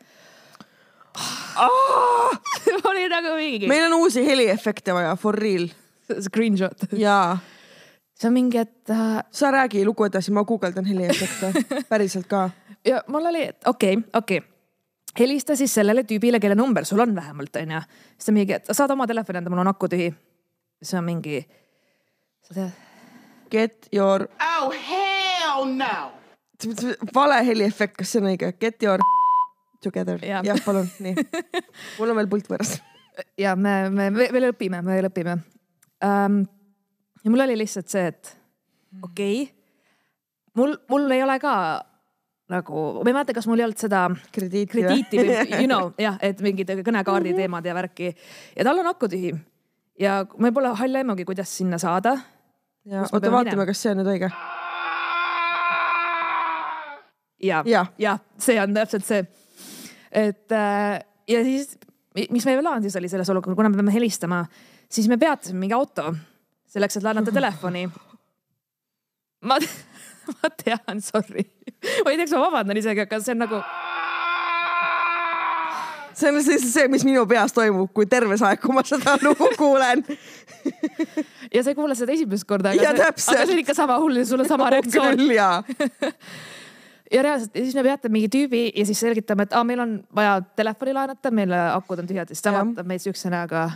*laughs* oli nagu mingi meil on uusi heliefekte vaja, for real. *laughs* screenshot. jaa, see on mingi, et äh, sa räägi lugu edasi, ma guugeldan heliefekte, *laughs* päriselt ka. ja mul oli, et okei okay,, okei okay. helista siis sellele tüübile, kelle number sul on vähemalt onju. siis ta mingi, et saad oma telefoni anda, mul on aku tühi. Siis on mingi. sa tead, Get your, Oh, hell no. vale heliefekt, kas see on õige? Get your together. Jah. jah, palun, nii. mul on veel pult võõras. ja me, me me veel õpime, me veel õpime um,. ja mul oli lihtsalt see, et okei okay,, mul, mul ei ole ka nagu, ma ei mäleta, kas mul ei olnud seda krediiti. krediiti või you know jah, et mingid kõnekaardi teemad ja värki ja tal on aku tühi ja meil pole halli aimugi, kuidas sinna saada ja me oota, vaatame, kas see on nüüd õige. ja, Jah. ja see on täpselt see. et äh, ja siis, mis meie siis oli selles olukorras, kuna me peame helistama, siis me peatasime mingi auto selleks, et laenata telefoni. ma, *laughs* ma tean, sorry, ma ei tea, kas ma vabandan isegi, aga see on nagu, see on siis see, mis minu peas toimub, kui terve see aeg, kui ma seda *laughs* lugu kuulen. ja sa ei kuule seda esimest korda, Ja aga see, täpselt. aga see on ikka sama hull ja sul *laughs* on sama reaktsioon. küll jaa. *laughs* ja reaalselt ja siis me peatame mingi tüübi ja siis selgitame, et aa, meil on vaja telefoni laenata, meil akud on tühjad ja siis ta vaatab meid siukse näoga.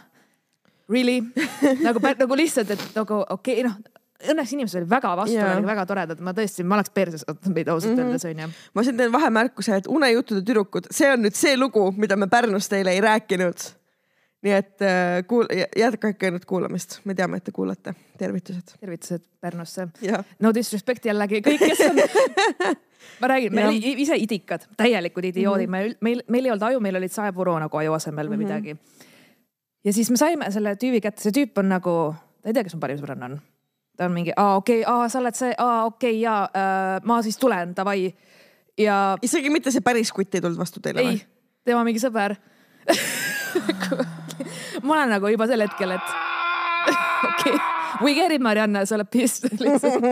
Really nagu, nagu lihtsalt, et nagu okei okay,, noh õnneks inimesed olid väga vastupanelikud, väga toredad, ma tõesti, ma oleks perses võtnud meid ausalt Mhm. öeldes onju. ma siin teen vahemärkuse, et Unejuttude tüdrukud, see on nüüd see lugu, mida me Pärnus teile ei rääkinud. nii et äh, kuul-, jätkake nüüd kuulamist, me teame, et te kuulate. tervitused. tervitused Pärnusse. no disrespect jällegi kõik, kes on. *laughs* ma räägin, me olime ise idikad, täielikud idioodid mm, -hmm. meil, meil ei olnud aju, meil olid saepuru nagu aju asemel või mm -hmm. midagi. ja siis me saime selle tüübi kätte, see tüüp on nagu, ta ei tea, kes mu parim sõbranna on. Ta on mingi, aa okei okay,, aa sa oled see, aa okei okay, ja äh, ma siis tulen, davai. ja isegi mitte see päris kutt ei tulnud vastu teile ei, tema mingi sõber *laughs* ma olen nagu juba sel hetkel, et *laughs* okei okay., we get it, Marianne, sa oled piss lihtsalt.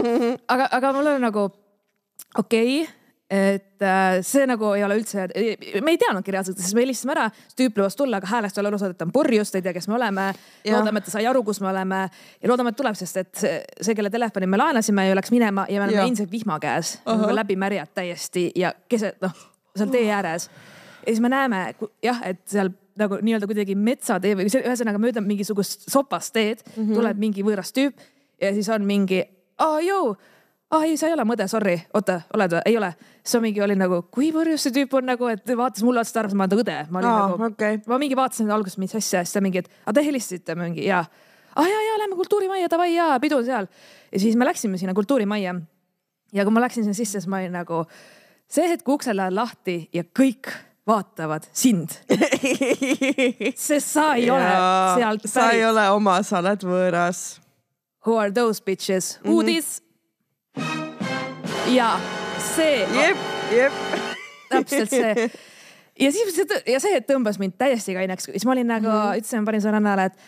*laughs* aga, aga mul on nagu okei okay,, et äh, see nagu ei ole üldse, me ei teadnudki reaalselt, sest me helistasime ära, tüüp lubas tulla, aga häälest ole aru saada, et ta on purjus, ta ei tea, kes me oleme. Loodame, et ta sai aru, kus me oleme ja loodame, et tuleb, sest et see, kelle telefoni me laenasime ju läks minema ja me oleme endiselt vihma käes, nagu läbi märjad täiesti ja keset noh, seal tee ääres. ja siis me näeme jah, et seal nagu nii-öelda kuidagi metsatee või ühesõnaga mööda mingisugust sopast teed mm -hmm. tuleb mingi võõras tüüp ja siis on mingi, aa jõu, aa ei, sa ei ole mõde, sorry, oota, oled või? ei ole. siis ma mingi olin nagu, kui purjus see tüüp on nagu, et vaatas mulle otsa, arvas, et ma olen ta õde. ma olin Aa, nagu okei. ma mingi vaatasin alguses, mis asja, siis ta mingi, et aga te helistasite mingi ja. aa ja, ja lähme kultuurimajja, davai ja pidu on seal. ja siis me läksime sinna kultuurimajja. ja kui ma läksin sinna sisse, siis ma olin nagu, see hetk uksed lähevad lahti ja kõik vaatavad sind, *laughs* sest sa ei ole sealt sa ei pärit. ole oma, sa oled võõras. Who are those bitches Mhm. mm, -hmm. uudis. Ja see jep, jep. täpselt see. ja siis see ja see tõmbas mind täiesti kaineks, siis ma olin nagu mm. -hmm. ütlesin panin sõbrannale, et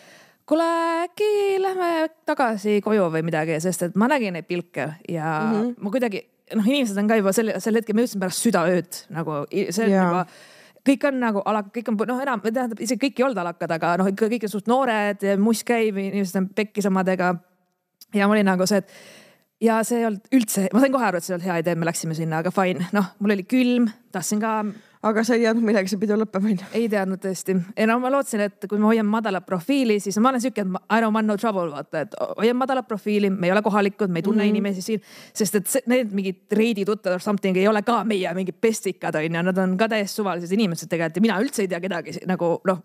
kuule, äkki lähme tagasi koju või midagi, sest et ma nägin neid pilke ja mm. -hmm. ma kuidagi noh, inimesed on ka juba sel, sel hetkel, ma jõudsin pärast südaööd nagu see on Jaa. juba kõik on nagu alak-, kõik on noh, enam tähendab isegi kõik ei olnud alakad, aga noh, ikka kõik on suht noored, muss käib, inimesed on pekkis omadega. ja ma olin nagu see, et ja see ei olnud üldse, ma sain kohe aru, et see ei olnud hea idee, me läksime sinna, aga fine, noh, mul oli külm, tahtsin ka aga sa ei teadnud, millega see pidu lõpeb, onju. ei teadnud tõesti ja no ma lootsin, et kui ma hoian madalat profiili, siis ma olen siuke, et I don't want no trouble, vaata, et hoian madalat profiili, me ei ole kohalikud, me ei tunne mm -hmm. inimesi siin, sest et see, need mingid reidi tuttavad or something ei ole ka meie mingid pestikad onju, nad on ka täiesti suvalised inimesed tegelikult ja mina üldse ei tea kedagi nagu noh,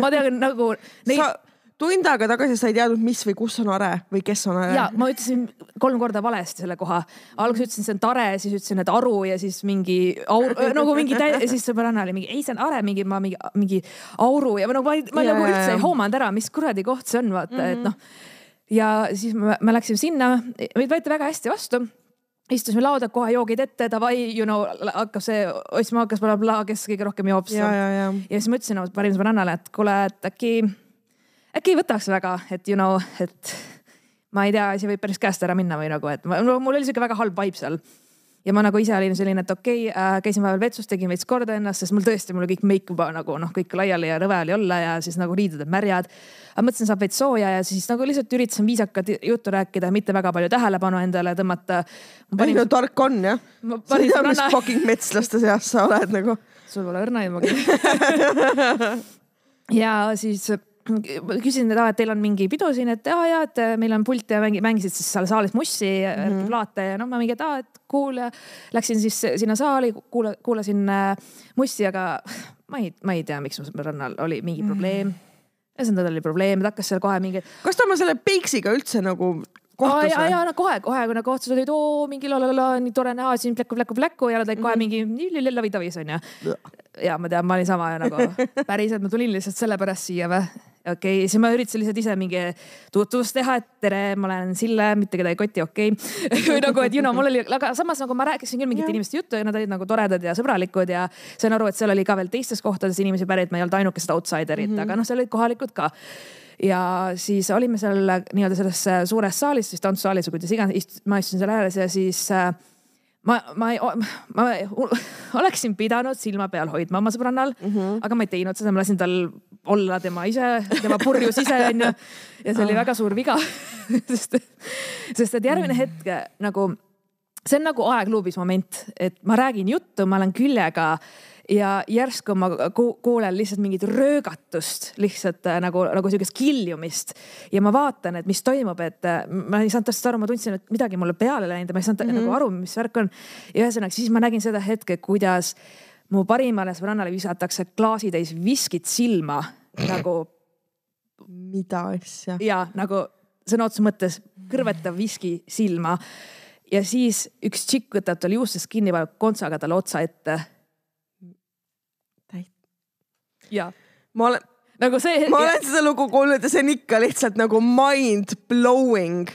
ma tean nagu neid sa tund aega tagasi sa ei teadnud, mis või kus on Are või kes on Are. ja ma ütlesin kolm korda valesti selle koha. alguses ütlesin, see on tare, siis ütlesin, et aru ja siis mingi aur, *laughs* nagu mingi ja siis sõbranna oli mingi, ei see on are, mingi ma mingi, mingi auru ja ma nagu, ma, ma Ja, nagu üldse ei hoomanud ära, mis kuradi koht see on, vaata mm, -hmm. et noh. ja siis me, me läksime sinna, meid võeti väga hästi vastu istusime lauda, kohe joogid ette, davai, you know, hakkab see otsima hakkas blablabla, kes kõige rohkem joob. ja, ja, ja. ja siis ma ütlesin oma parimale sõbrannale, et kuule, et äkki, äkki ei võtaks väga, et you know, et ma ei tea, asi võib päris käest ära minna või nagu, et ma, no, mul oli siuke väga halb vibe seal. ja ma nagu ise olin selline, et okei okay, äh,, käisin vahepeal vetsus, tegin veits korda ennast, sest mul tõesti, mul oli kõik meik juba nagu noh, kõik laiali ja rõve oli olla ja siis nagu riided olid märjad. aga mõtlesin, saab veits sooja ja siis nagu lihtsalt üritasin viisakat juttu rääkida, mitte väga palju tähelepanu endale tõmmata. ei no tark on jah. Ma sa ei tea, mis fucking metslaste seas sa oled nagu. sul pole õrna aimugi. *laughs* ja siis küsisin, et aa, et teil on mingi pidu siin, et aa ja, et meil on pult ja mängi, mängisid siis seal saalis mussi mm, -hmm. plaate ja noh, ma mingi, et aa, et cool ja läksin siis sinna saali, kuula, kuulasin äh, mussi, aga ma ei, ma ei tea, miks mu sõbrannal oli mingi probleem. ühesõnaga, tal oli probleem, ta hakkas seal kohe mingi kas ta oma selle Peiksiga üldse nagu kohtus ja, või? ja no kohe, kohe, kui nad kohtusid, olid oo mingi la la la, nii tore näha siin pläku, pläku, pläku ja nad olid kohe mingi lavi-tavis onju. ja ma tean, ma olin sama nagu päriselt, ma tulin lihtsalt sellepärast siia või? Okei okay,, siis ma üritasin lihtsalt ise mingi tutvust teha, et tere, ma olen Sille, mitte keda ei koti, okei okay. *laughs* või nagu, et you know, mul oli, aga samas nagu ma rääkisin küll mingite inimeste juttu ja nad olid nagu toredad ja sõbralikud ja sain aru, et seal oli ka veel teistes kohtades inimesi pärit, ma ei olnud ainukesed outsider'id mm, -hmm. aga noh, seal olid kohalikud ka ja siis olime seal nii-öelda selles suures saalis, siis tantsusaalis või kuidas iganes, ma istusin seal ääres ja siis äh, ma, ma ma *laughs* oleksin pidanud silma peal hoidma oma sõbrannal mm, -hmm. aga ma ei teinud seda, ma lasin tal olla tema ise, tema purjus ise *laughs* onju. ja see oli väga suur viga *laughs* sest, sest et järgmine hetk nagu, see on nagu aegluubis moment, et ma räägin juttu, ma olen küljega ja järsku ma ku- kuulen lihtsalt mingit röögatust, lihtsalt äh, nagu, nagu sihukest kiljumist ja ma vaatan, et mis toimub, et äh, ma ei saanud täpselt aru, ma tundsin, et midagi mulle peale läinud ja ma ei saanud mm -hmm. nagu aru, mis värk on. ja ühesõnaga siis ma nägin seda hetke, kuidas mu parimale sõbrannale visatakse klaasitäis viskit silma nagu mida asja? ja nagu sõna otseses mõttes kõrvetav viski silma. ja siis üks tšikk võtab tal juustest kinni, paneb kontsaga talle otsa ette ma olen, nagu see. ma olen seda lugu kuulnud ja see on ikka lihtsalt nagu mind blowing.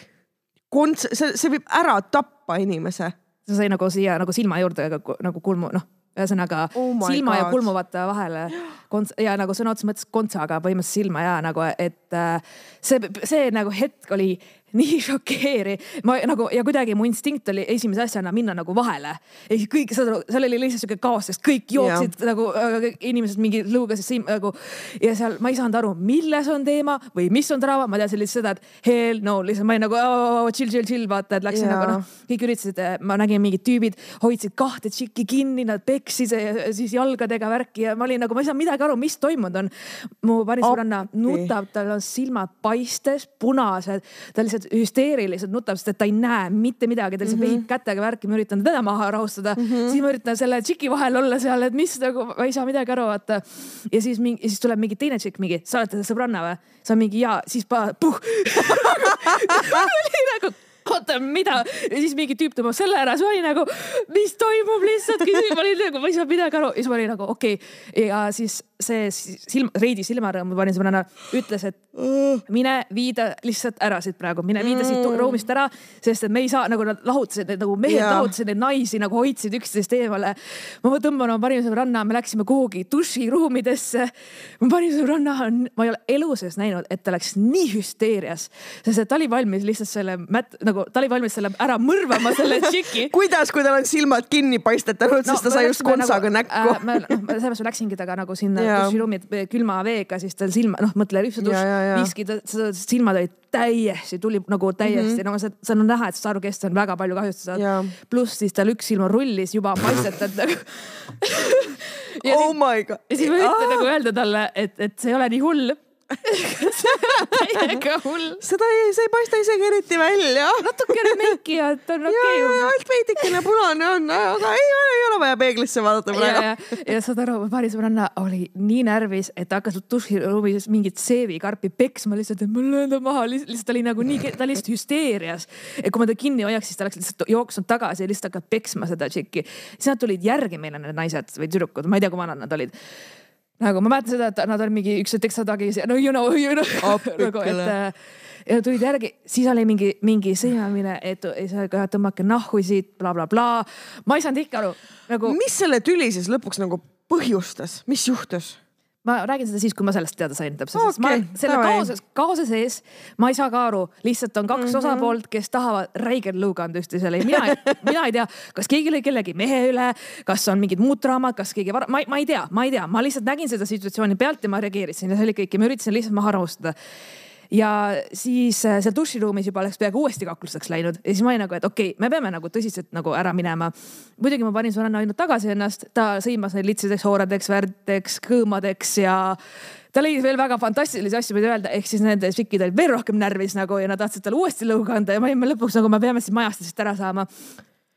Konts-, see, see võib ära tappa inimese. see sai nagu siia nagu silma juurde nagu, kulmu, noh, ühesõnaga Oh silma ja God. kulmu vaata vahele konts- ja nagu sõna otseses mõttes kontsaga põhimõtteliselt silma ja nagu, et äh, see, see nagu hetk oli *laughs* nii šokeeriv. ma nagu ja kuidagi mu instinkt oli esimese asjana minna nagu vahele. ja siis kõik, saad aru, seal oli lihtsalt sihuke kaos, sest kõik jooksid ja. nagu äh, inimesed mingi lõugasid siin nagu ja seal ma ei saanud aru, milles on teema või mis on draama, ma teadsin lihtsalt seda, et hell no lihtsalt ma olin nagu oh, chill, chill, chill vaata, et läksin Jaa. nagu noh, kõik üritasid, ma nägin mingid tüübid hoidsid kahte tšikki kinni, nad peksid ja siis jalgadega värki ja ma olin nagu, ma ei saanud midagi aru, mis toimunud on. mu parim sõbranna nutab, tal on silmad paistes, punased, ta lihtsalt hüsteeriliselt nutab, sest et ta ei näe mitte midagi, ta lihtsalt mm -hmm. veib kätega värki, ma üritan teda maha rahustada mm, -hmm. siis ma üritan selle tšiki vahel olla seal, et mis nagu, ma ei saa midagi aru, vaata. ja siis mingi, siis tuleb mingi teine tšikk mingi, sa oled sõbranna või? sa mingi jaa, siis pa-, *laughs* puh. *laughs* oli nagu oota, mida? ja siis mingi tüüp tõmbab selle ära, siis ma olin nagu, mis toimub lihtsalt, ma olin nagu, ma ei saanud midagi aru ja siis ma olin nagu okei okay.. ja siis see silm, Reidi silmarõõm, ma panin sõbrana, ütles, et mine viida lihtsalt ära siit praegu, mine viida siit tu- ruumist ära, sest et me ei saa nagu nad lahutasid nagu mehed Jaa. lahutasid neid naisi nagu hoidsid üksteist eemale. ma tõmban oma parima sõbranna, me läksime kuhugi duširuumidesse. ma parim sõbranna on, ma ei ole elu sees näinud, et ta oleks nii hüsteerias, sest et ta oli valmis lihtsalt selle mät-, nagu ta oli valmis selle ära mõrvama, selle *laughs* tšiki kuidas, kui tal on silmad kinni paistetanud no,, sest ta sai just kontsaga nagu, näkku äh,. ma noh, sellepärast ma läksingi temaga nagu sinna duširuumi külma veega, siis tal silma, noh, mõtle ripsudušš viski, silmad olid täiesti, tuli nagu täiesti mm, -hmm. no see, seal on näha, et sarvkest on väga palju kahjustada Jaa.. pluss siis tal üks silm rullis juba paistetatud nagu. *laughs* ja oh siis, my god. ja siis ma üritan nagu öelda talle, et, et see ei ole nii hull. Täiega hull. seda ei, see ei paista isegi eriti välja. natukene meiki ja et on ja, okei ja okay,. ainult veidikene punane on, aga ei ole, ei ole vaja peeglisse vaadata ja, praegu. ja, ja saad aru, paari sõbranna oli nii närvis, et ta hakkas duširuumis mingit seevikarpi peksma lihtsalt, et ma löön ta maha, lihtsalt oli nagu nii, ta oli lihtsalt hüsteerias. et kui ma ta kinni hoiaks, siis ta oleks lihtsalt jooksnud tagasi ja lihtsalt hakkab peksma seda tšikki. siis nad tulid järgi meile, need naised või tüdrukud, ma ei tea, kui vanad nad olid nagu ma mäletan seda, et nad olid mingi üks hetk tagis ja no you know, you know *laughs* nagu, et äh, ja tulid järgi, siis oli mingi, mingi sõimamine, et ei saa ka tõmmake nahku siit bla,, blablabla. ma ei saanud ikka aru nagu mis selle tüli siis lõpuks nagu põhjustas, mis juhtus? Ma räägin seda siis, kui ma sellest teada sain täpselt. Okay,, sest ma selle kaose, kaose sees. Ma ei saa ka aru, lihtsalt on kaks mm. -hmm. osapoolt, kes tahavad räigelt lõuga anda üksteisele ja mina, mina ei tea, kas keegi lõi kellegi mehe üle, kas on mingid muud draamad, kas keegi var..., ma, ma ei tea, ma ei tea, ma lihtsalt nägin seda situatsiooni pealt ja ma reageerisin ja see oli kõik. Ja ma üritasin lihtsalt maha rahustada ja siis äh, seal duširuumis juba oleks peaaegu uuesti kakluseks läinud ja siis ma olin nagu, et okei okay,, me peame nagu tõsiselt nagu ära minema. muidugi ma panin sõbranna ainult tagasi ennast, ta sõimas neid litsideks, hooradeks, värdeks, kõõmadeks ja ta leidis veel väga fantastilisi asju, mida öelda, ehk siis nende tšikid olid veel rohkem närvis nagu ja nad tahtsid talle uuesti lõuga anda ja me olime lõpuks nagu, me peame siis majast lihtsalt ära saama.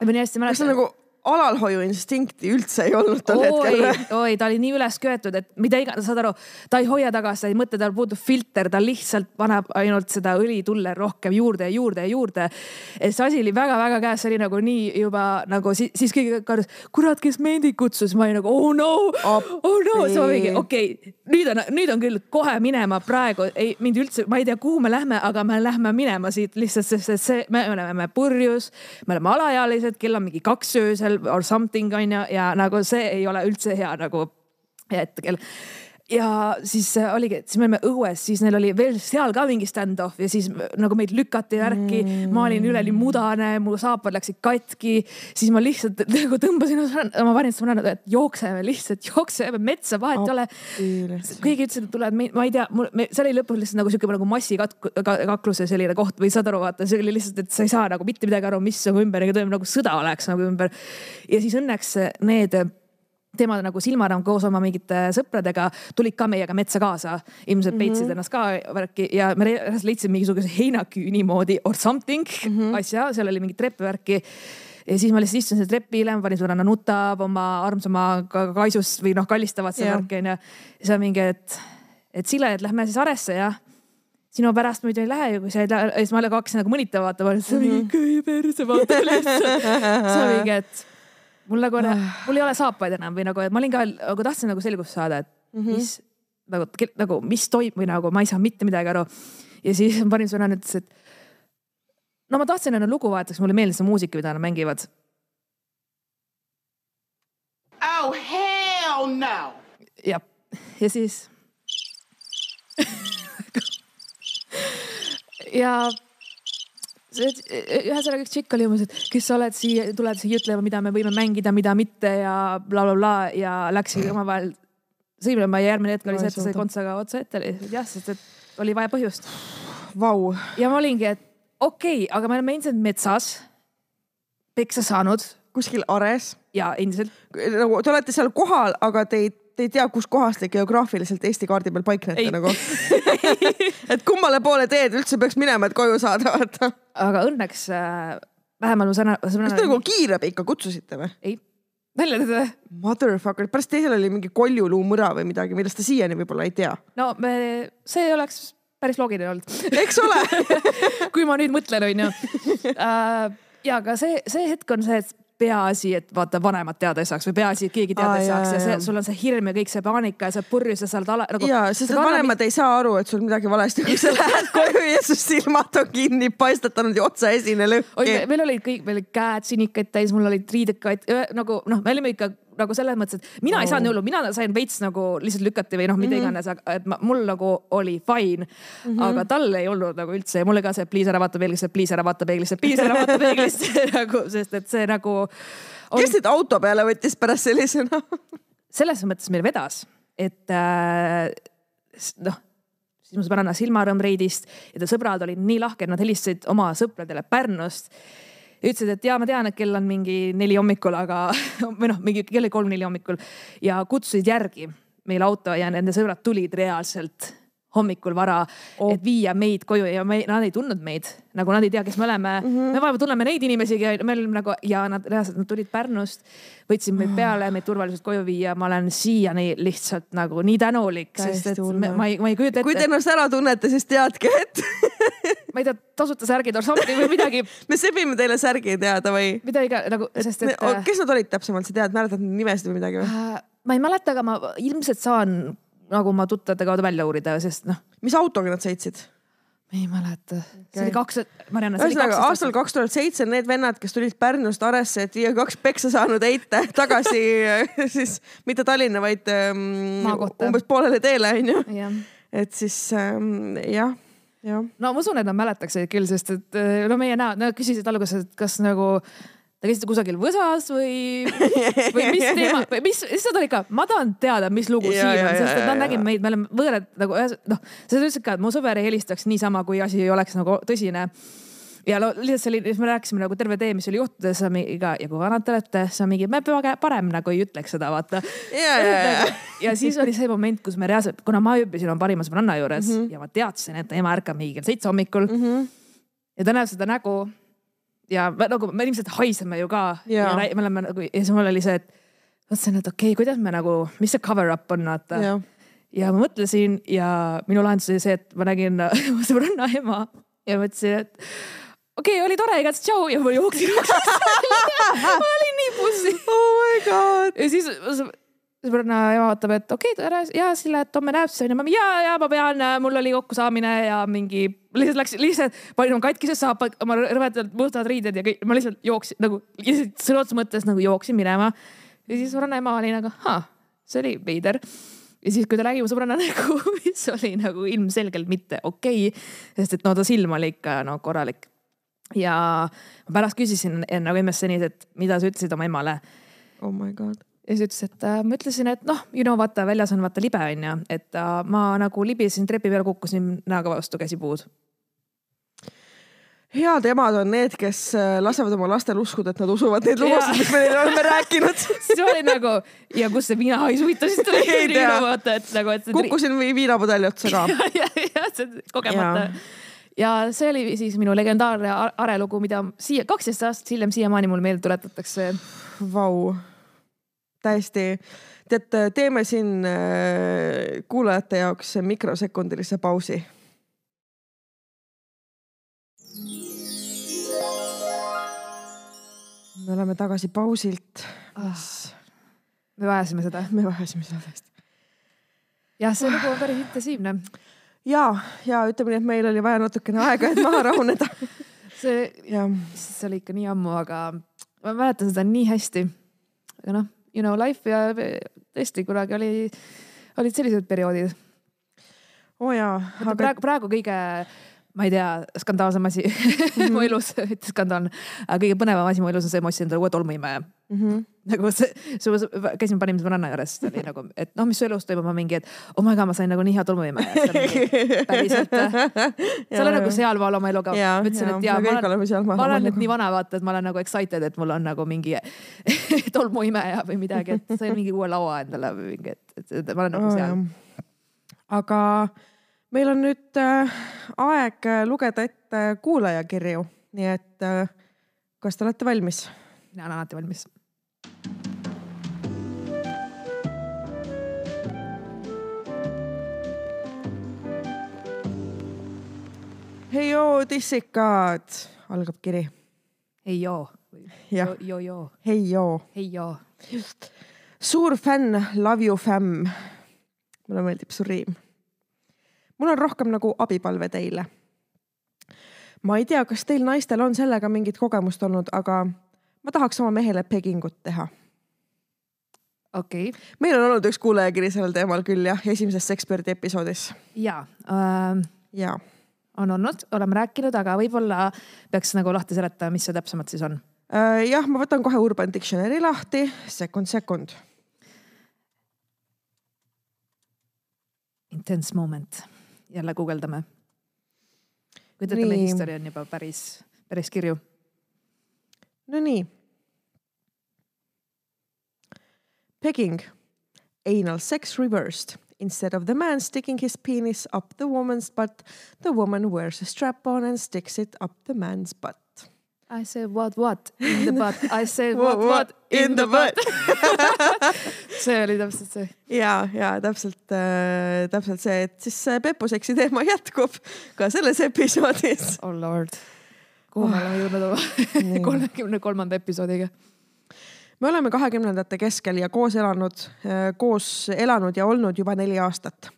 ma nii hästi kas mäletan see nagu alalhoiuinstinkti üldse ei olnud tol hetkel oi või?, oi, ta oli nii üles köetud, et mida iganes, saad aru, ta ei hoia tagasi, ta ei mõtle, tal puudub filter, ta lihtsalt paneb ainult seda õlitulle rohkem juurde ja juurde ja juurde. see asi oli väga-väga käes, see oli nagu nii juba nagu siis, siis keegi karjus, kurat, kes mendi kutsus, ma olin nagu oh no, oh no, siis ma mingi okei okay,, nüüd on, nüüd on küll kohe minema praegu, ei mind üldse, ma ei tea, kuhu me lähme, aga me lähme minema siit lihtsalt, sest see, me oleme purjus, me oleme alaealised, kell on mingi kaks öösel or something on ju ja nagu see ei ole üldse hea nagu hetkel ja siis äh, oligi, et siis me olime õues, siis neil oli veel seal ka mingi stand-off ja siis äh, nagu meid lükati värki mm.. ma olin üleni mudane, mu saapad läksid katki, siis ma lihtsalt *laughs* nagu tõmbasin, ma panin sõbrannad, et jookseme lihtsalt, *laughs* jookseme metsa, vahet ei ole. keegi ütles, et tulevad, ma ei tea, mul, see oli lõpus lihtsalt nagu sihuke nagu massikakkluse selline koht või saad aru, vaata, see oli lihtsalt, et sa ei saa nagu mitte midagi aru, mis nagu ümber toimub, nagu sõda oleks nagu ümber. ja siis õnneks need tema nagu silmaraam koos oma mingite sõpradega tulid ka meiega metsa kaasa, ilmselt peitsid mm -hmm. ennast ka värki ja me leidsime mingisuguse heinaküüni moodi or something mm -hmm. *laughs* asja, seal oli mingit treppivärki ja siis ma lihtsalt istusin selle trepile, ma panin sõbranna nutab oma armsama ka- kaisus või noh, kallistavad seda värki onju. ja siis on mingi, et, et Sille, et lähme siis Aresse jah sinu pärast muidu ei lähe ju, kui sa ei lähe, siis ma hakkasin nagu mõnitama vaatama, et on mingi köie perse vaata lihtsalt. see on mingi, et mul nagu, mul ei ole saapaid enam või nagu, et ma olin ka nagu tahtsin nagu selgust saada, et mis nagu, nagu mis toimub või nagu ma ei saa mitte midagi aru. ja siis panin sõna, ütles, et no ma tahtsin enne lugu vahetaks, mulle meeldis see muusika, mida nad mängivad. Oh, hell no. ja, ja siis. *laughs* ja ühesõnaga üks tšikk oli umbes, et kes sa oled siia, tuled siia ütlema, mida me võime mängida, mida mitte ja blablabla bla, bla, ja läksid omavahel sõimlema ja järgmine hetk oli see, et ta sai kontsaga otsa ette, jah, sest et oli vaja põhjust. Vau, ja ma olingi, et okei okay,, aga me oleme endiselt metsas peksa saanud. Kuskil Ares, ja endiselt. Nagu te olete seal kohal, aga te ei, te ei tea, kus kohas te geograafiliselt Eesti kaardi peal paiknete Ei. nagu. *laughs* et kummale poole teed üldse peaks minema, et koju saada, vaata. aga õnneks äh, vähemalt ma sõna, kas te nagu kiirabi ikka kutsusite või? ei, nalja teed või? Motherfucker, pärast teisel oli mingi koljuluumõra või midagi, millest te siiani võib-olla ei tea. no me, see oleks päris loogiline olnud *laughs* eks ole *laughs* kui ma nüüd mõtlen, onju. ja aga see, see hetk on see, et peaasi, et vaata vanemad teada ei saaks või peaasi, et keegi teada Aa, ei saaks ja jaa, see sul on see hirm ja kõik see paanika ja sa purjus ja sa oled ala nagu. ja, sest et vanemad ei saa aru, et sul midagi valesti, kui sa lähed koju ja su silmad on kinni paistatanud ja otsaesine lõhki. meil olid kõik, meil olid käed sinikaid täis, mul olid riided katt-, nagu noh, me olime ikka nagu selles mõttes, et mina ei Au. saanud hullu, mina sain veits nagu lihtsalt lükati või noh, mida iganes, aga et ma, mul nagu oli fine mm. -hmm. aga tal ei olnud nagu üldse ja mulle ka see please ära vaata peeglisse, please ära vaata peeglisse, please ära vaata peeglisse *laughs* nagu, sest et see nagu on, kes teid auto peale võttis pärast sellisena? *laughs* selles mõttes meil vedas, et äh, noh, siis mu sõbranna silmarõõm reidist ja ta sõbrad olid nii lahked, nad helistasid oma sõpradele Pärnust ja ütlesid, et ja ma tean, et kell on mingi neli hommikul, aga *laughs* või noh, mingi kell oli kolm-neli hommikul. Ja kutsusid järgi meil auto ja nende sõbrad tulid reaalselt hommikul vara oh., et viia meid koju. Ja me, nad ei tundnud meid, nagu nad ei tea, kes me oleme. Mm. -hmm. me vaeva tunneme neid inimesigi, me olime nagu ja nad reaalselt, nad tulid Pärnust, võtsid meid peale, meid turvaliselt koju viia, ma olen siiani lihtsalt nagu nii tänulik, sest et me, ma ei, ma ei kujuta kui te ette, ennast ära tunnete, siis teadke, et *laughs* ma ei tea, tasuta särgid orsampi või midagi, *laughs* me sebime teile särgi teada või? mida iga nagu, sest et äh, kes nad olid täpsemalt, sa tead, mäletad nimesid või midagi või? äh, ma ei mäleta, aga ma ilmselt saan nagu oma tuttavate kaudu välja uurida, sest noh, mis autoga nad sõitsid? ei mäleta okay., see oli kaks, oli ühesõnaga aastal kaks tuhat seitse need vennad, kes tulid Pärnust Aresse, et viia kaks peksa saanud heite *laughs* tagasi siis mitte Tallinna, vaid Maakohta. umbes poolele teele onju. et siis ähm, jah. No ma usun, et nad mäletaksid küll, sest et äh, no meie näod, nad küsisid alguses, et kas nagu te käisite kusagil võsas või, või mis teema või mis, siis nad olid ka, ma tahan teada, mis lugu Ja, siin on, sest et nad nägid meid, me oleme võõrad nagu noh, sa ütlesid ka, et mu sõber ei helistaks niisama, kui asi ei oleks nagu tõsine ja no lihtsalt see oli, siis me rääkisime nagu terve tee, mis oli ja on mingi ja kui vanad te olete, mingi, me parem nagu ei ütleks seda, vaata. ja, ja, ja. ja siis oli see moment, kus me reaalselt, kuna ma ööbisin oma parima sõbranna juures mm -hmm. ja ma teadsin, et ema ärkab mingi kell seitse hommikul mm. -hmm. ja ta näeb seda nägu ja me, nagu me ilmselt haiseme ju ka ja, Jaa. ja me oleme nagu ja siis mul oli see, et mõtlesin, et okei okay,, kuidas me nagu, mis see cover up on, vaata Jah. ja ma mõtlesin ja minu lahendus oli see, et ma nägin *laughs* sõbranna ema ja mõtlesin, et okei okay,, oli tore, igatahes tšau ja ma jooksin *laughs* uksest ma olin nii pussi. oh my god. ja siis sõ- sõbranna ema vaatab, et okei okay,, tere ja Sille, et homme siis onju. ja, ja ma pean, mul oli kokkusaamine ja mingi lihtsalt läks, lihtsalt panin oma katkised saapad, oma rõvedad mustad riided ja kõik, ma lihtsalt jooksin nagu lihtsalt sõna otseses mõttes nagu jooksin minema. ja siis sõbranna ema oli nagu, see oli veider ja siis, kui ta nägi mu sõbranna *laughs* nägu, mis oli nagu ilmselgelt mitte okei okay,, sest et no ta silm oli ikka no korralik. Ja ma pärast küsisin nagu MSN-is, et mida sa ütlesid oma emale oh my god. ja siis ütles, et äh, ma ütlesin, et noh, you know vaata väljas on vaata libe onju, et äh, ma nagu libisesin trepi peal, kukkusin näoga vastu käsipuud. head emad on need, kes äh, lasevad oma lastel uskuda, et nad usuvad neid lugusid mis me neile oleme rääkinud. ma olin nagu ja kust see viinahais huvitav siis tuli *laughs* Ei tea. vaata, et nagu, et see. kukkusin viinapudeli otsa ka. ja, ja see kogemata. ja see oli siis minu legendaarne a- arelugu, mida siia kaksteist aastat hiljem siiamaani mulle meelde tuletatakse. Vau, täiesti. tead, teeme siin äh, kuulajate jaoks mikrosekundilise pausi. me oleme tagasi pausilt, mis me vajasime seda. me vahesime seda tõesti. jah, see lugu on päris intensiivne. ja, ja ütleme nii, et meil oli vaja natukene aega, et maha rahuneda. *laughs* see see oli ikka nii ammu, aga ma mäletan seda nii hästi. aga noh, you know life ja tõesti kunagi oli, olid sellised perioodid. oo oh jaa, aga praegu, praegu kõige, ma ei tea, skandaalsem asi *laughs* mu elus, mitte skandaalne, aga kõige põnevam asi mu elus on see, ma ostsin endale uue tolmuimeja. Mm -hmm. nagu see, käisime panime sõbranna juures, ta oli nagu, et noh, mis su elus toimub, ma mingi, et oh my god, ma sain nagu nii hea tolmuimeja. päriselt, sa oled nagu sealmaal oma eluga. Ma ütlesin, et jaa, ma olen ma olen nüüd nii vana, vaata, et ma olen nagu excited, et mul on nagu mingi *laughs* tolmuimeja või midagi, et sain mingi uue laua endale või mingi, et, et, et ma olen nagu seal. aga meil on nüüd äh, aeg äh, lugeda ette kuulajakirju, nii et äh, kas te olete valmis? mina olen alati valmis. Hei joo, tissikad, algab kiri. ei joo. Jah. joo, joo, hei joo, ei joo. suur fänn, love you fam. mulle meeldib su riim. mul on rohkem nagu abipalve teile. ma ei tea, kas teil naistel on sellega mingit kogemust olnud, aga ma tahaks oma mehele pegingut teha. okei okay., meil on olnud üks kuulajakiri sellel teemal küll jah, esimeses eksperdi episoodis ja äh, ja on olnud, oleme rääkinud, aga võib-olla peaks nagu lahti seletama, mis see täpsemalt siis on. Äh, jah, ma võtan kohe Urban Dictionary lahti, sekund, sekund. Intense moment, jälle guugeldame. kui te ütlete, Nii. history on juba päris, päris kirju. Nonii. Pegging, anal sex reversed. Instead of the man sticking his penis up the woman's butt, the woman wears a strap on and sticks it up the man's butt. I say what what in the butt, I *laughs* say What, what what in the butt. *laughs* see oli täpselt see. ja, ja täpselt äh,, täpselt see, et siis see pepuseksi teema *laughs* jätkub ka selles episoodis. Oh lord, kuhu me oleme jõudnud oma kolmekümne kolmanda episoodiga? Me oleme kahekümnendate keskel ja koos elanud, koos elanud ja olnud juba neli aastat.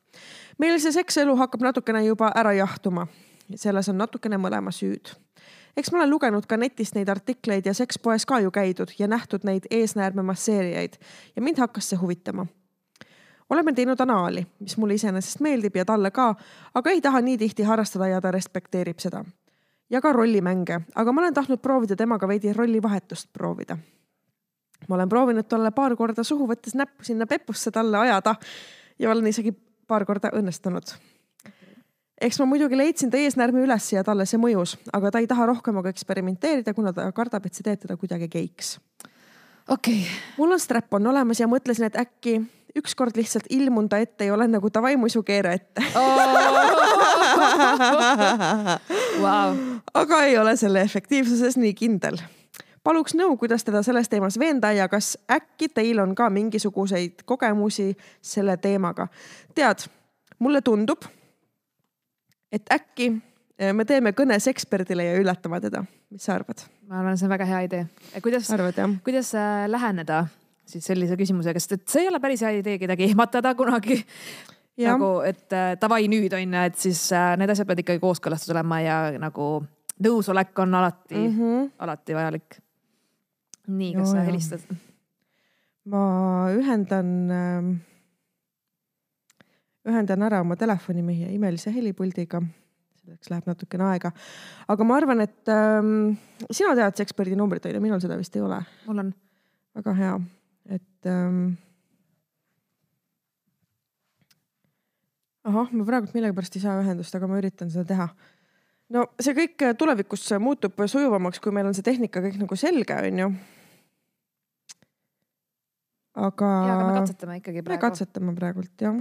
meil see sekselu hakkab natukene juba ära jahtuma. selles on natukene mõlema süüd. eks ma olen lugenud ka netist neid artikleid ja sekspoes ka ju käidud ja nähtud neid eesnäärme masseerijaid ja mind hakkas see huvitama oleme teinud anaali, mis mulle iseenesest meeldib ja talle ka, aga ei taha nii tihti harrastada ja ta respekteerib seda. ja ka rollimänge, aga ma olen tahtnud proovida temaga veidi rollivahetust proovida ma olen proovinud talle paar korda suhu võttes näppu sinna pepusse talle ajada ja olen isegi paar korda õnnestunud. eks ma muidugi leidsin ta eesnärmi üles ja talle see mõjus, aga ta ei taha rohkem aga eksperimenteerida, kuna ta kardab, et see teeb teda kuidagi geiks. okei okay., mul on strap on olemas ja mõtlesin, et äkki ükskord lihtsalt ilmun ta ette ja olen nagu davai muisu keera ette. *laughs* Vau, aga ei ole selle efektiivsuses nii kindel. Paluks nõu, kuidas teda selles teemas veenda ja kas äkki teil on ka mingisuguseid kogemusi selle teemaga? tead, mulle tundub, et äkki eh, me teeme kõnes eksperdile ja üllatame teda. mis sa arvad? ma arvan, see on väga hea idee. kuidas, arvad jah? kuidas äh, läheneda siis sellise küsimusega, sest et see ei ole päris hea idee kedagi ehmatada kunagi. Jah. nagu, et äh, davai nüüd on ju, et siis äh, need asjad peavad ikkagi kooskõlastatud olema ja nagu nõusolek on alati mm. -hmm. alati vajalik. nii, kas Joo, sa helistad? ma ühendan, ühendan ära oma telefoni meie imelise helipuldiga. selleks läheb natukene aega, aga ma arvan, et ähm, sina tead see eksperdi numbrit on ju, minul seda vist ei ole. mul on. väga hea, et ähm.... ahah, ma praegult millegipärast ei saa ühendust, aga ma üritan seda teha. no see kõik tulevikus muutub sujuvamaks, kui meil on see tehnika kõik nagu selge, onju. aga. ja, aga me katsetame ikkagi me praegu. katsetame praegult jah.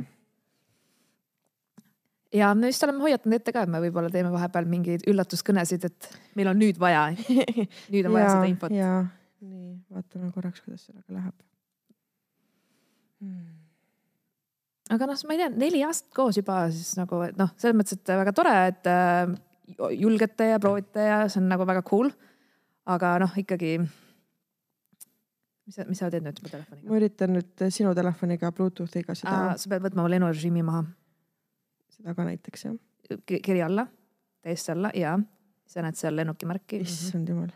ja me vist oleme hoiatanud ette ka, et me võib-olla teeme vahepeal mingeid üllatuskõnesid, et meil on nüüd vaja, *laughs* nüüd on vaja seda infot. ja nii, vaatame korraks, kuidas sellega läheb hmm.. aga noh, ma ei tea, neli aastat koos juba siis nagu, noh, selles mõttes, et väga tore, et äh, julgete ja proovite ja see on nagu väga cool. aga noh, ikkagi. Mis sa, mis sa teed nüüd mu telefoniga ma? üritan nüüd sinu telefoniga Bluetoothiga seda, sa pead võtma lennurežiimi maha, seda ka näiteks jah. kiri alla, täiesti alla ja sa näed seal lennukimärki. issand jumal,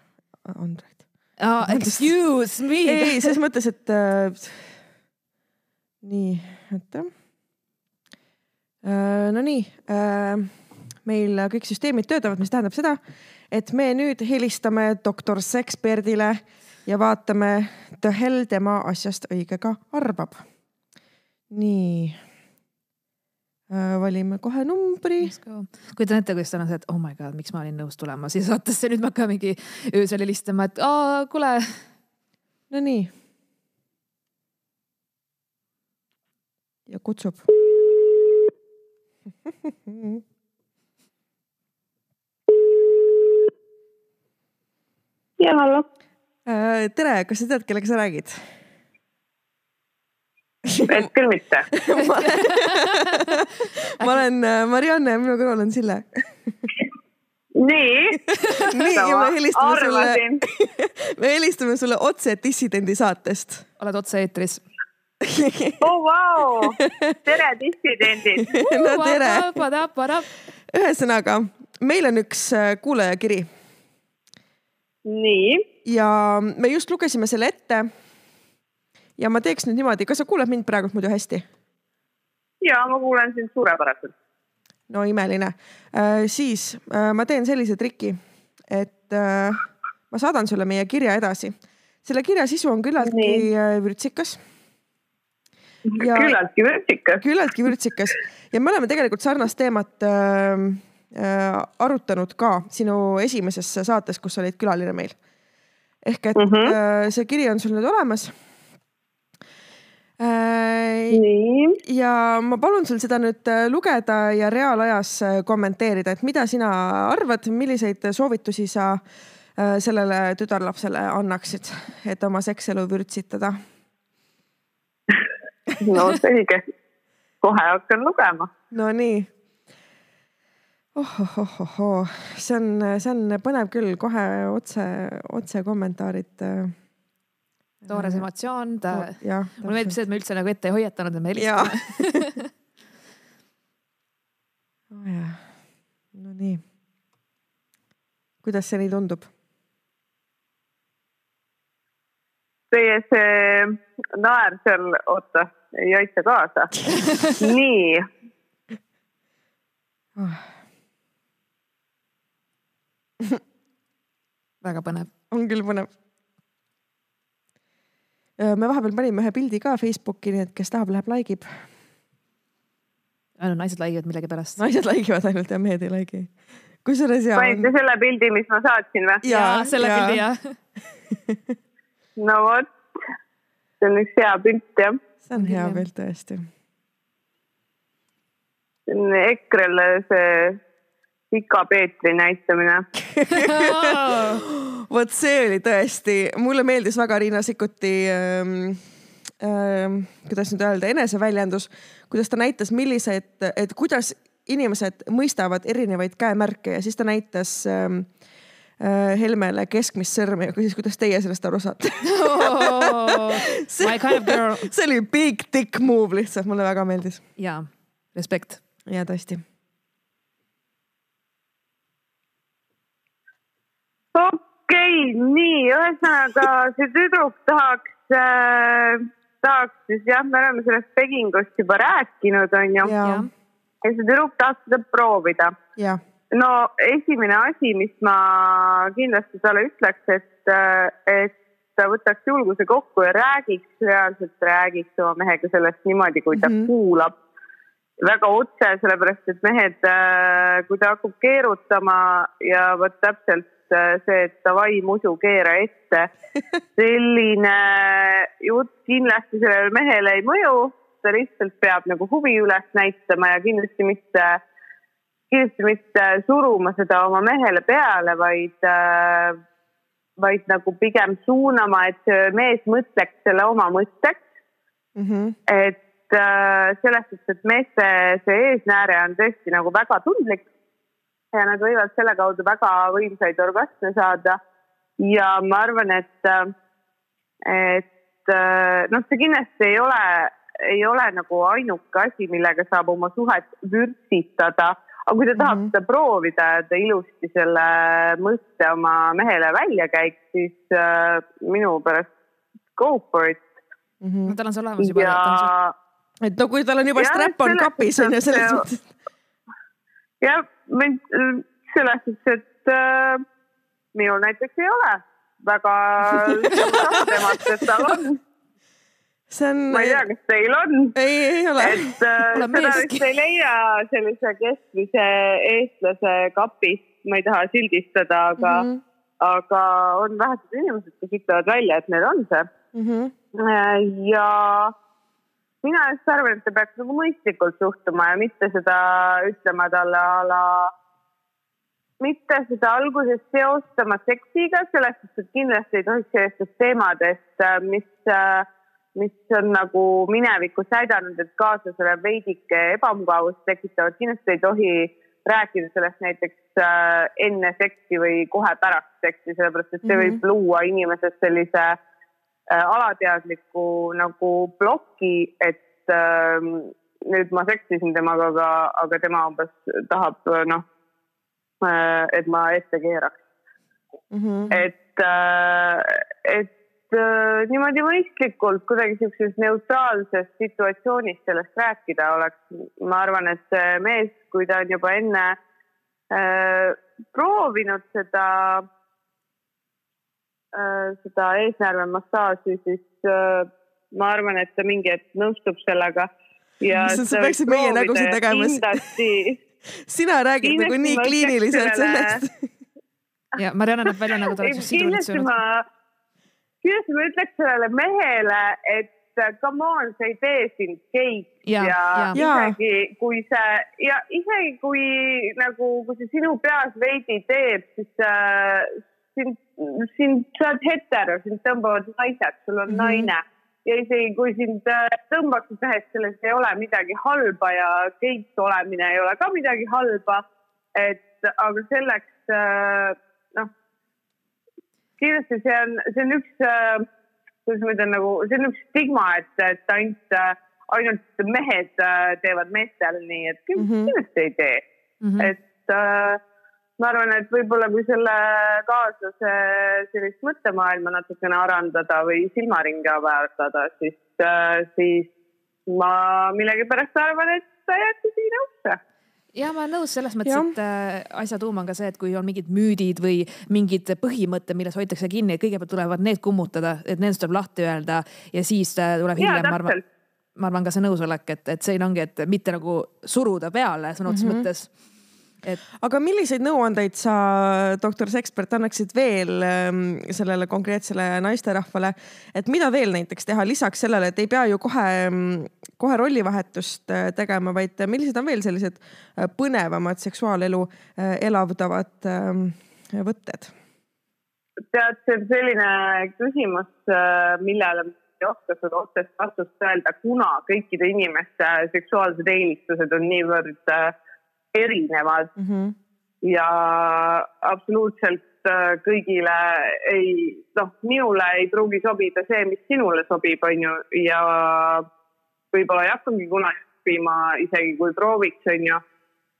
Android. Oh, excuse me. ei, selles mõttes, et äh, nii, oota äh,. Nonii äh,, meil kõik süsteemid töötavad, mis tähendab seda, et me nüüd helistame doktor Seksperdile ja vaatame, the hell tema asjast õigega arvab. nii äh,, valime kohe numbri. kujutan ette, kuidas ta on see, et oh my god, miks ma olin nõus tulema siia saatesse, nüüd ma hakkan mingi öösel helistama, et aa, kuule. Nonii. ja kutsub. ja hallo, tere, kas sa tead, kellega sa räägid? et küll mitte. *laughs* ma olen äh, Marianne ja minu kõrval on Sille. nii, nii, ja me helistame sulle arvasin. *laughs* me helistame sulle otse Dissidendi saatest. oled otse-eetris. *laughs* oh vau, tere dissidendid. no tere, ühesõnaga, meil on üks äh, kuulajakiri nii, ja me just lugesime selle ette. ja ma teeks nüüd niimoodi, kas sa kuuled mind praegult muidu hästi? ja ma kuulen sind suurepäraselt. no imeline äh,. siis äh, ma teen sellise triki, et äh, ma saadan sulle meie kirja edasi. selle kirja sisu on küllaltki äh, vürtsikas, Ja- küllaltki vürtsikas. küllaltki vürtsikas ja me oleme tegelikult sarnast teemat äh, arutanud ka sinu esimeses saates, kus olid külaline meil. ehk et mm. -hmm. äh, see kiri on sul nüüd olemas äh,. nii, ja ma palun sul seda nüüd äh, lugeda ja reaalajas äh, kommenteerida, et mida sina arvad, milliseid soovitusi sa äh, sellele tütarlapsele annaksid, et oma sekselu vürtsitada. *laughs* no selge. kohe hakkan lugema. Nonii. ohohohohoo, see on, see on põnev küll, kohe otse, otse kommentaarid. toores emotsioon, ta, jah. mulle meeldib see, et me üldse nagu ette ei hoiatanud, et me helistame.. *laughs* oh jah, no nii. kuidas see nii tundub? Teie see naer seal, oota, ei aita kaasa. *laughs* nii, *laughs* väga põnev. on küll põnev. me vahepeal panime ühe pildi ka Facebooki, nii et kes tahab, läheb like ib. ainult naised laigivad millegipärast. naised like ivad ainult ja mehed ei like'i. kusjuures ja. panite selle pildi, mis ma saatsin või? jaa, selle pildi jah. *laughs* no vot, see on üks hea pilt jah. see on hea pilt tõesti. see on EKRE-le see Pika Peetri näitamine. *laughs* vot see oli tõesti, mulle meeldis väga Riina Sikkuti ähm, ähm,, kuidas nüüd öelda, eneseväljendus, kuidas ta näitas, millised, et kuidas inimesed mõistavad erinevaid käemärke ja siis ta näitas ähm, äh, Helmele keskmist sõrme ja küsis, kuidas teie sellest aru saate. *laughs* My kind of girl. see oli big dick move lihtsalt, mulle väga meeldis jaa, respekt. ja tõesti. Okei okay,, nii, ühesõnaga see tüdruk tahaks äh,, tahaks siis jah, me oleme sellest pegingust juba rääkinud, onju. ja, ja see tüdruk tahaks seda proovida. ja, no esimene asi, mis ma kindlasti talle ütleks, et, et ta võtaks julguse kokku ja räägiks, reaalselt räägiks oma mehega sellest niimoodi, kui ta mm. -hmm. kuulab. väga otse, sellepärast et mehed, kui ta hakkab keerutama ja vot täpselt äh, see, et davai, musu, keera ette. *laughs* selline jutt kindlasti sellele mehele ei mõju, ta lihtsalt peab nagu huvi üles näitama ja kindlasti mitte kindlasti mitte suruma seda oma mehele peale, vaid, vaid nagu pigem suunama, et mees mõtleks selle oma mõtteks, Mhm. et äh, selles suhtes, et meeste see eesnääre on tõesti nagu väga tundlik ja nad võivad selle kaudu väga võimsaid orgasme saada. ja ma arvan, et, et noh, see kindlasti ei ole, ei ole nagu ainuke asi, millega saab oma suhet vürtsitada aga kui ta tahab mm -hmm. seda proovida ja ta ilusti selle mõtte oma mehele välja käiks, siis äh, minu pärast go for it Mhm. tal on see olemas juba. ja, et no kui tal on juba Jah, strap on kapis on ju selles suhtes- mõttes. ja mind selles suhtes, et äh, minul näiteks ei ole väga temat, et tal on, see on. ma ei tea, kas teil on ei, ei ole. et äh, seda vist ei leia sellise keskmise eestlase kapist, ma ei taha sildistada, aga mm. -hmm. aga on vähesed inimesed, kes ütlevad välja, et neil on see. Mhm. ja mina just arvan, et ta peaks nagu mõistlikult suhtuma ja mitte seda ütlema talle a la, mitte seda alguses seostama seksiga, selles suhtes, et kindlasti ei tohiks sellistest teemadest, mis, mis on nagu minevikus näidanud, et kaaslasele veidike ebamugavust tekitavad, kindlasti ei tohi rääkida sellest näiteks äh, enne seksi või kohe pärast seksi, sellepärast et see Mhm. võib luua inimeses sellise äh, alateadliku nagu ploki, et äh, nüüd ma seksisin temaga, aga, aga tema umbes tahab äh, noh äh,, et ma ette keeraks. Mhm. et, et äh, niimoodi mõistlikult kuidagi siukses neutraalses situatsioonis sellest rääkida oleks, ma arvan, et see mees, kui ta on juba enne äh, proovinud seda äh,, seda eesnäärme massaaži, siis äh, ma arvan, et ta mingi hetk nõustub sellega. ja Issand, sa peaksid meie nägusid kindlasti *laughs* sina räägid nagu nii kliiniliselt sellest. *laughs* ja Marianne näeb välja nagu ta oleks just sidunud ma, kindlasti ma ütleks sellele mehele, et come on, see ei tee sind geiks Ja, ja, ja. isegi kui see ja isegi kui nagu, kui see sinu peas veidi teeb, siis äh, sind, sind, sa oled hetero, sind tõmbavad naised, sul on mm. -hmm. naine ja isegi kui sind äh, tõmbaksid mehest, sellest ei ole midagi halba ja geiks olemine ei ole ka midagi halba. et aga selleks äh, noh, kindlasti see on, see on üks äh,, kuidas ma ütlen nagu, see on üks stigma, et, et ainult, ainult mehed äh, teevad meestel nii, et Mhm. kindlasti, kindlasti ei tee mm. -hmm. et äh, ma arvan, et võib-olla kui selle kaaslase sellist mõttemaailma natukene arendada või silmaringi avardada, siis äh,, siis ma millegipärast arvan, et ta jääbki siia nõusse. ja ma olen nõus selles mõttes, et äh, asja tuum on ka see, et kui on mingid müüdid või mingid põhimõtted, milles hoitakse kinni, kõigepealt tulevad need kummutada, et nendest tuleb lahti öelda ja siis äh, tuleb ja hiljem, ma arvan, ma arvan ka see nõusolek, et, et siin ongi, et mitte nagu suruda peale sõna otseses mm -hmm. mõttes. Et aga milliseid nõuandeid sa, doktor Sekspert, annaksid veel ähm, sellele konkreetsele naisterahvale, et mida veel näiteks teha lisaks sellele, et ei pea ju kohe, kohe rollivahetust äh, tegema, vaid millised on veel sellised äh, põnevamad seksuaalelu äh, elavdavad ähm, võtted? tead, see on selline küsimus, millele ei oska seda otsest vastust öelda, kuna kõikide inimeste seksuaalsed eelistused on niivõrd äh, erinevad Mm -hmm. ja absoluutselt äh, kõigile ei, noh, minule ei pruugi sobida see, mis sinule sobib, on ju, ja võib-olla ei hakkagi kunagi sobima, isegi kui prooviks, on ju.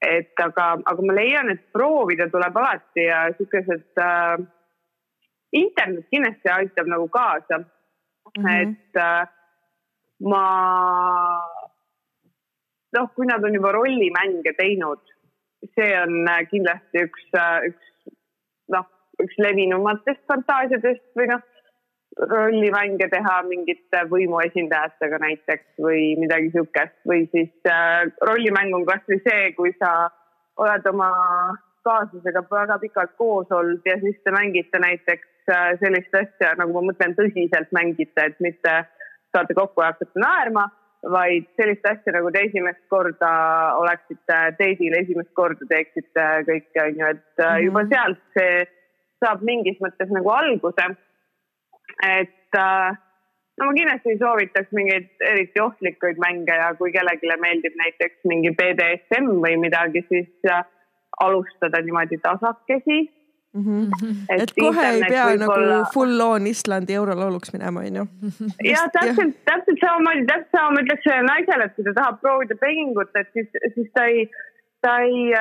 et aga, aga ma leian, et proovida tuleb alati ja siukesed äh,, internet kindlasti aitab nagu kaasa mm, -hmm. et äh, ma, noh, kui nad on juba rollimänge teinud, see on äh, kindlasti üks, üks noh, üks levinumatest fantaasiadest või noh, rollimänge teha mingite võimuesindajatega näiteks või midagi siukest. Või siis äh, rollimäng on kasvõi see, kui sa oled oma kaaslasega väga pikalt koos olnud ja siis te mängite näiteks äh, sellist asja, nagu ma mõtlen tõsiselt mängite, et mitte saate kokku ja hakkate naerma, vaid sellist asja nagu te esimest korda oleksite teidil, esimest korda teeksite kõike, onju, et mm juba sealt see saab mingis mõttes nagu alguse. et äh, no ma kindlasti ei soovitaks mingeid eriti ohtlikuid mänge ja kui kellelegi meeldib näiteks mingi BDSM või midagi, siis äh, alustada niimoodi tasakesi. *laughs* Mm -hmm. et kohe ei pea nagu olla... full on Islandi eurolauluks minema, onju. *laughs* ja täpselt, täpselt samamoodi, täpselt sama ma ütleks sellele naisele, et kui ta tahab proovida pegingut, et siis, siis ta ei, ta ei,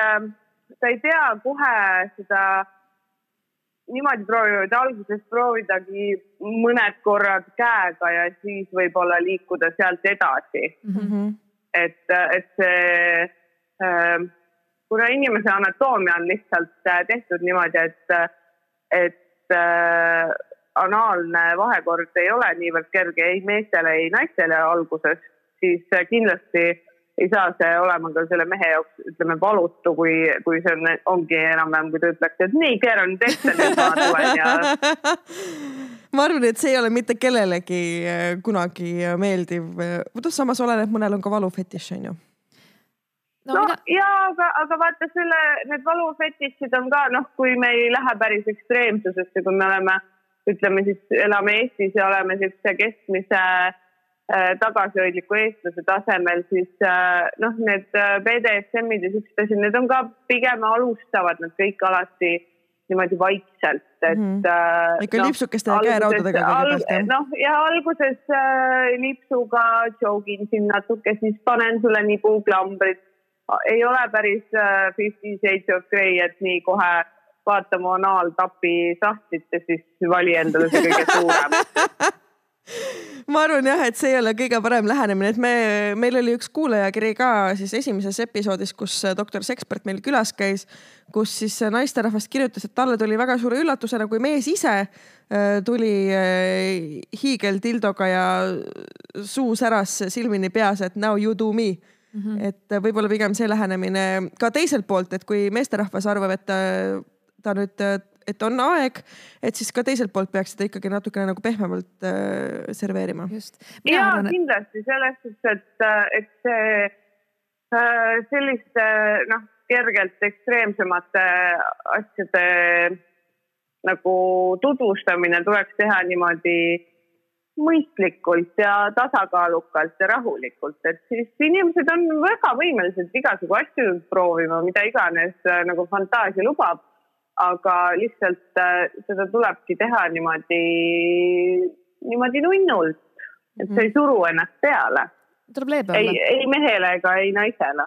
ta ei pea kohe seda niimoodi proovima, et alguses proovidagi mõned korrad käega ja siis võib-olla liikuda sealt edasi Mm -hmm. et, et see äh,, kuna inimese anatoomia on lihtsalt äh, tehtud niimoodi, et, et äh, anaalne vahekord ei ole niivõrd kerge ei meestele, ei naistele alguses, siis äh, kindlasti ei saa see olema ka selle mehe jaoks, ütleme valutu, kui, kui see on, ongi enam-vähem, kui ta ütleks, et nii, keeran ette, nüüd ma tulen ja *laughs* ma arvan, et see ei ole mitte kellelegi äh, kunagi meeldiv. noh, samas oleneb, mõnel on ka valufetiš, onju. No, no mina... ja, aga, aga vaata selle, need valufetišid on ka noh, kui me ei lähe päris ekstreemsusesse, kui me oleme, ütleme siis elame Eestis ja oleme siukse keskmise äh, tagasihoidliku eestlase tasemel, siis äh, noh, need äh, BDSM-id ja siuksed asjad, need on ka pigem alustavad nad kõik alati niimoodi vaikselt, et Mhm. äh, Ikka lipsukeste ja käeraudadega kõigepealt, jah? noh, ja alguses äh, lipsuga joogin siin natuke, siis panen sulle nibuklambrid. Ei ole päris äh, Fifty Shades of Grey, et nii kohe vaata mu anaaltapi sahtlit ja siis vali endale see kõige suurem. *laughs* ma arvan jah, et see ei ole kõige parem lähenemine, et me, meil oli üks kuulajakiri ka siis esimeses episoodis, kus doktor Sekspert meil külas käis, kus siis naisterahvas kirjutas, et talle tuli väga suure üllatusena, kui mees ise äh, tuli äh, hiigeldildoga ja suu säras silmini peas, et now you do me mm. -hmm. et võib-olla pigem see lähenemine ka teiselt poolt, et kui meesterahvas arvab, et ta, ta nüüd, et on aeg, et siis ka teiselt poolt peaks seda ikkagi natukene nagu pehmemalt äh, serveerima. ja arvan, et kindlasti selles suhtes, et, et see äh, selliste noh, kergelt ekstreemsemate asjade nagu tutvustamine tuleks teha niimoodi mõistlikult ja tasakaalukalt ja rahulikult, et siis inimesed on väga võimelised igasugu asju proovima, mida iganes äh, nagu fantaasia lubab. aga lihtsalt äh, seda tulebki teha niimoodi, niimoodi nunnult, et sa ei suru ennast peale, tuleb leebe ei olla., ei mehele ega ei naisele.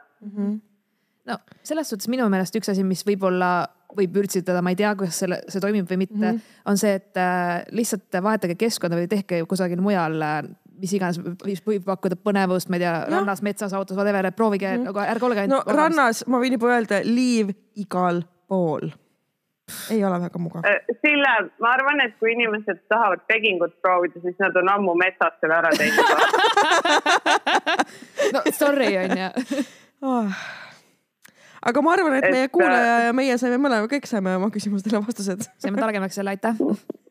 no selles suhtes minu meelest üks asi, mis võib-olla võib ürtsitada, ma ei tea, kuidas selle, see toimib või mitte mm, -hmm. on see, et äh, lihtsalt vahetage keskkonda või tehke kusagil mujal äh, mis iganes, mis võib pakkuda põnevust, ma ei tea, rannas, metsas, autos, whatever, proovige mm, -hmm. nagu ärge olge no ainult. rannas ma võin juba öelda, liiv igal pool. ei ole väga mugav. Äh, Sille, ma arvan, et kui inimesed tahavad pegingut proovida, siis nad on ammu metsas selle ära teinud. *laughs* no sorry on ju. Oh. Aga ma arvan, et Et, meie kuulaja ja meie saime mõlema, kõik saime oma küsimustele vastused. saime targemaks jälle, aitäh.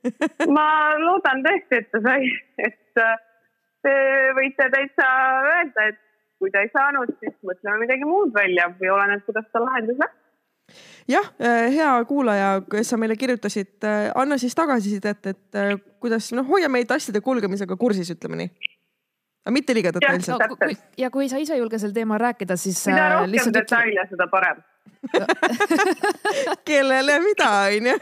*laughs* ma loodan tõesti, et ta sai, et äh, te võite täitsa öelda, et kui ta ei saanud, siis mõtleme midagi muud välja või oleneb, kuidas ta lahendus läks. jah, hea kuulaja, kes sa meile kirjutasid, anna siis tagasisidet, et äh, kuidas noh, hoia meid asjade kulgemisega kursis, ütleme nii. Aga mitte liiga no, detailselt. kui, ja kui sa ise ei julge sel teemal rääkida, siis mida äh, rohkem detaile, seda parem. *laughs* kellele mida, onju.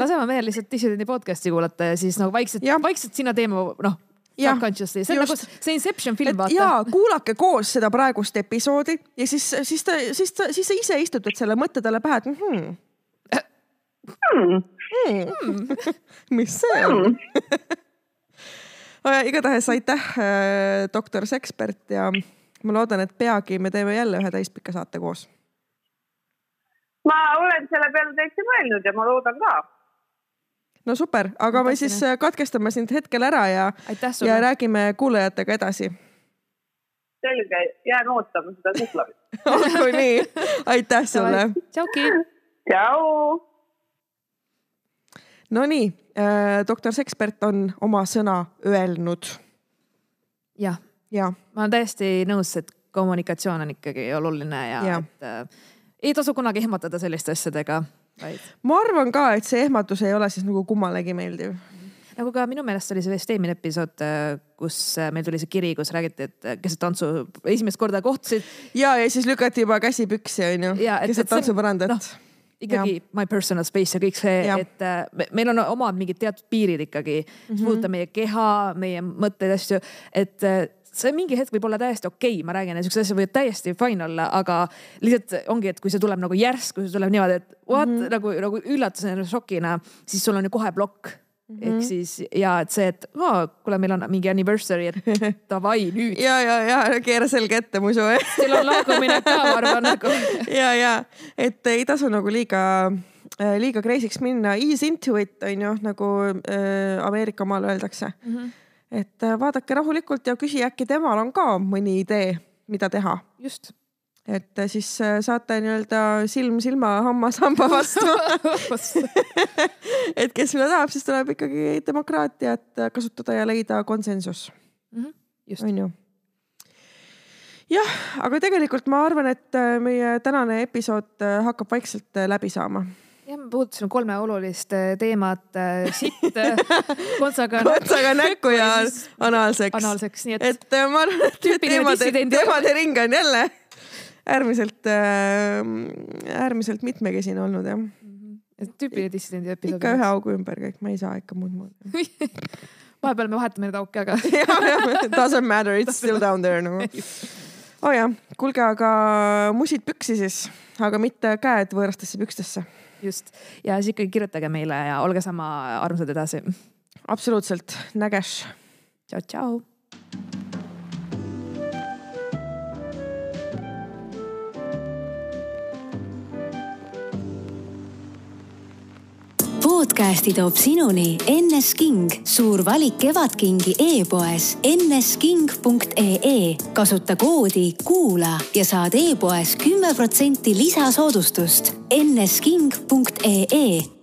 lase oma mehel lihtsalt dissidendi podcast'i kuulata ja siis nagu vaikselt Jah., vaikselt sinna teeme noh, subconsciously, see on nagu see Inception film, vaata. kuulake koos seda praegust episoodi ja siis, siis ta, siis ta, siis sa ise istutad selle mõtte talle pähe, et hmm, Hmm. hmm. *laughs* mis see on *laughs* igatahes aitäh, doktor Sekspert ja ma loodan, et peagi me teeme jälle ühe täispika saate koos. ma olen selle peale täitsa mõelnud ja ma loodan ka. no super, aga me siis äh, katkestame sind hetkel ära ja, ja räägime kuulajatega edasi. selge, jään ootama seda suhtlust. *laughs* olgu nii, aitäh sulle. tšauki. tšau. Nonii, doktor Sekspert on oma sõna öelnud jah, ja ma olen täiesti nõus, et kommunikatsioon on ikkagi oluline ja, Jah. et äh, ei tasu kunagi ehmatada selliste asjadega, vaid ma arvan ka, et see ehmatus ei ole siis nagu kummalegi meeldiv. nagu ka minu meelest oli see vist eelmine episood, kus äh, meil tuli see kiri, kus räägiti, et äh, keset tantsu esimest korda kohtusid. ja, ja siis lükati juba käsi püksi, onju, Ja, et- keset tantsupõrandat noh, ikkagi ja. my personal space ja kõik see et äh, me- meil on omad mingid teatud piirid ikkagi, mis mm -hmm. puudutab meie keha, meie mõtteid, asju, et äh, see mingi hetk võib olla täiesti okei okay,, ma räägin, siuksed asjad võivad täiesti fine olla, aga lihtsalt ongi, et kui see tuleb nagu järsku, see tuleb niimoodi, et what mm -hmm. nagu, nagu üllatusena, šokina, siis sul on ju kohe plokk mm. -hmm. ehk siis ja et see, et oh, kuule, meil on mingi anniversary, et *laughs* davai nüüd, ja, ja, ja keera selga ette muidu *laughs* teil on lahkumine ka, ma arvan nagu. *laughs* ja, ja et ei tasu nagu liiga, liiga crazy'ks minna, ease into it on ju nagu äh, Ameerika maal öeldakse mm. Mhm. -hmm. et äh, vaadake rahulikult ja küsi, äkki temal on ka mõni idee, mida teha. just et äh, siis äh, saate nii-öelda silm silma, hammas hamba vastu. *laughs* et kes mida tahab, siis tuleb ikkagi demokraatiat kasutada ja leida konsensus, just, on ju jah, aga tegelikult ma arvan, et äh, meie tänane episood hakkab vaikselt läbi saama. jah, puudutasime kolme olulist teemat, sitt, *laughs* kontsaga otsaga näkku ja anaalseks. anaalseks, nii et. et ma arvan, et teemade, teemade ring on jälle äärmiselt äh,, äärmiselt mitmekesine olnud jah. tüüpiline dissidendi episood. ikka ühe augu ümber kõik, ma ei saa ikka muud moodi *laughs* vahepeal me vahetame neid auke, aga *laughs* Doesn't matter, it's still down there nagu. oo oh jah, kuulge, aga musid püksi siis, aga mitte käed võõrastesse pükstesse. just ja siis ikkagi kirjutage meile ja olge sama armsad edasi. absoluutselt, nägesh. tšau, tšau. Podcasti toob sinuni NS King, suur valik kevadkingi e-poes nsking.ee. kasuta koodi kuula ja saad e-poes kümme protsenti lisasoodustust. nsking.ee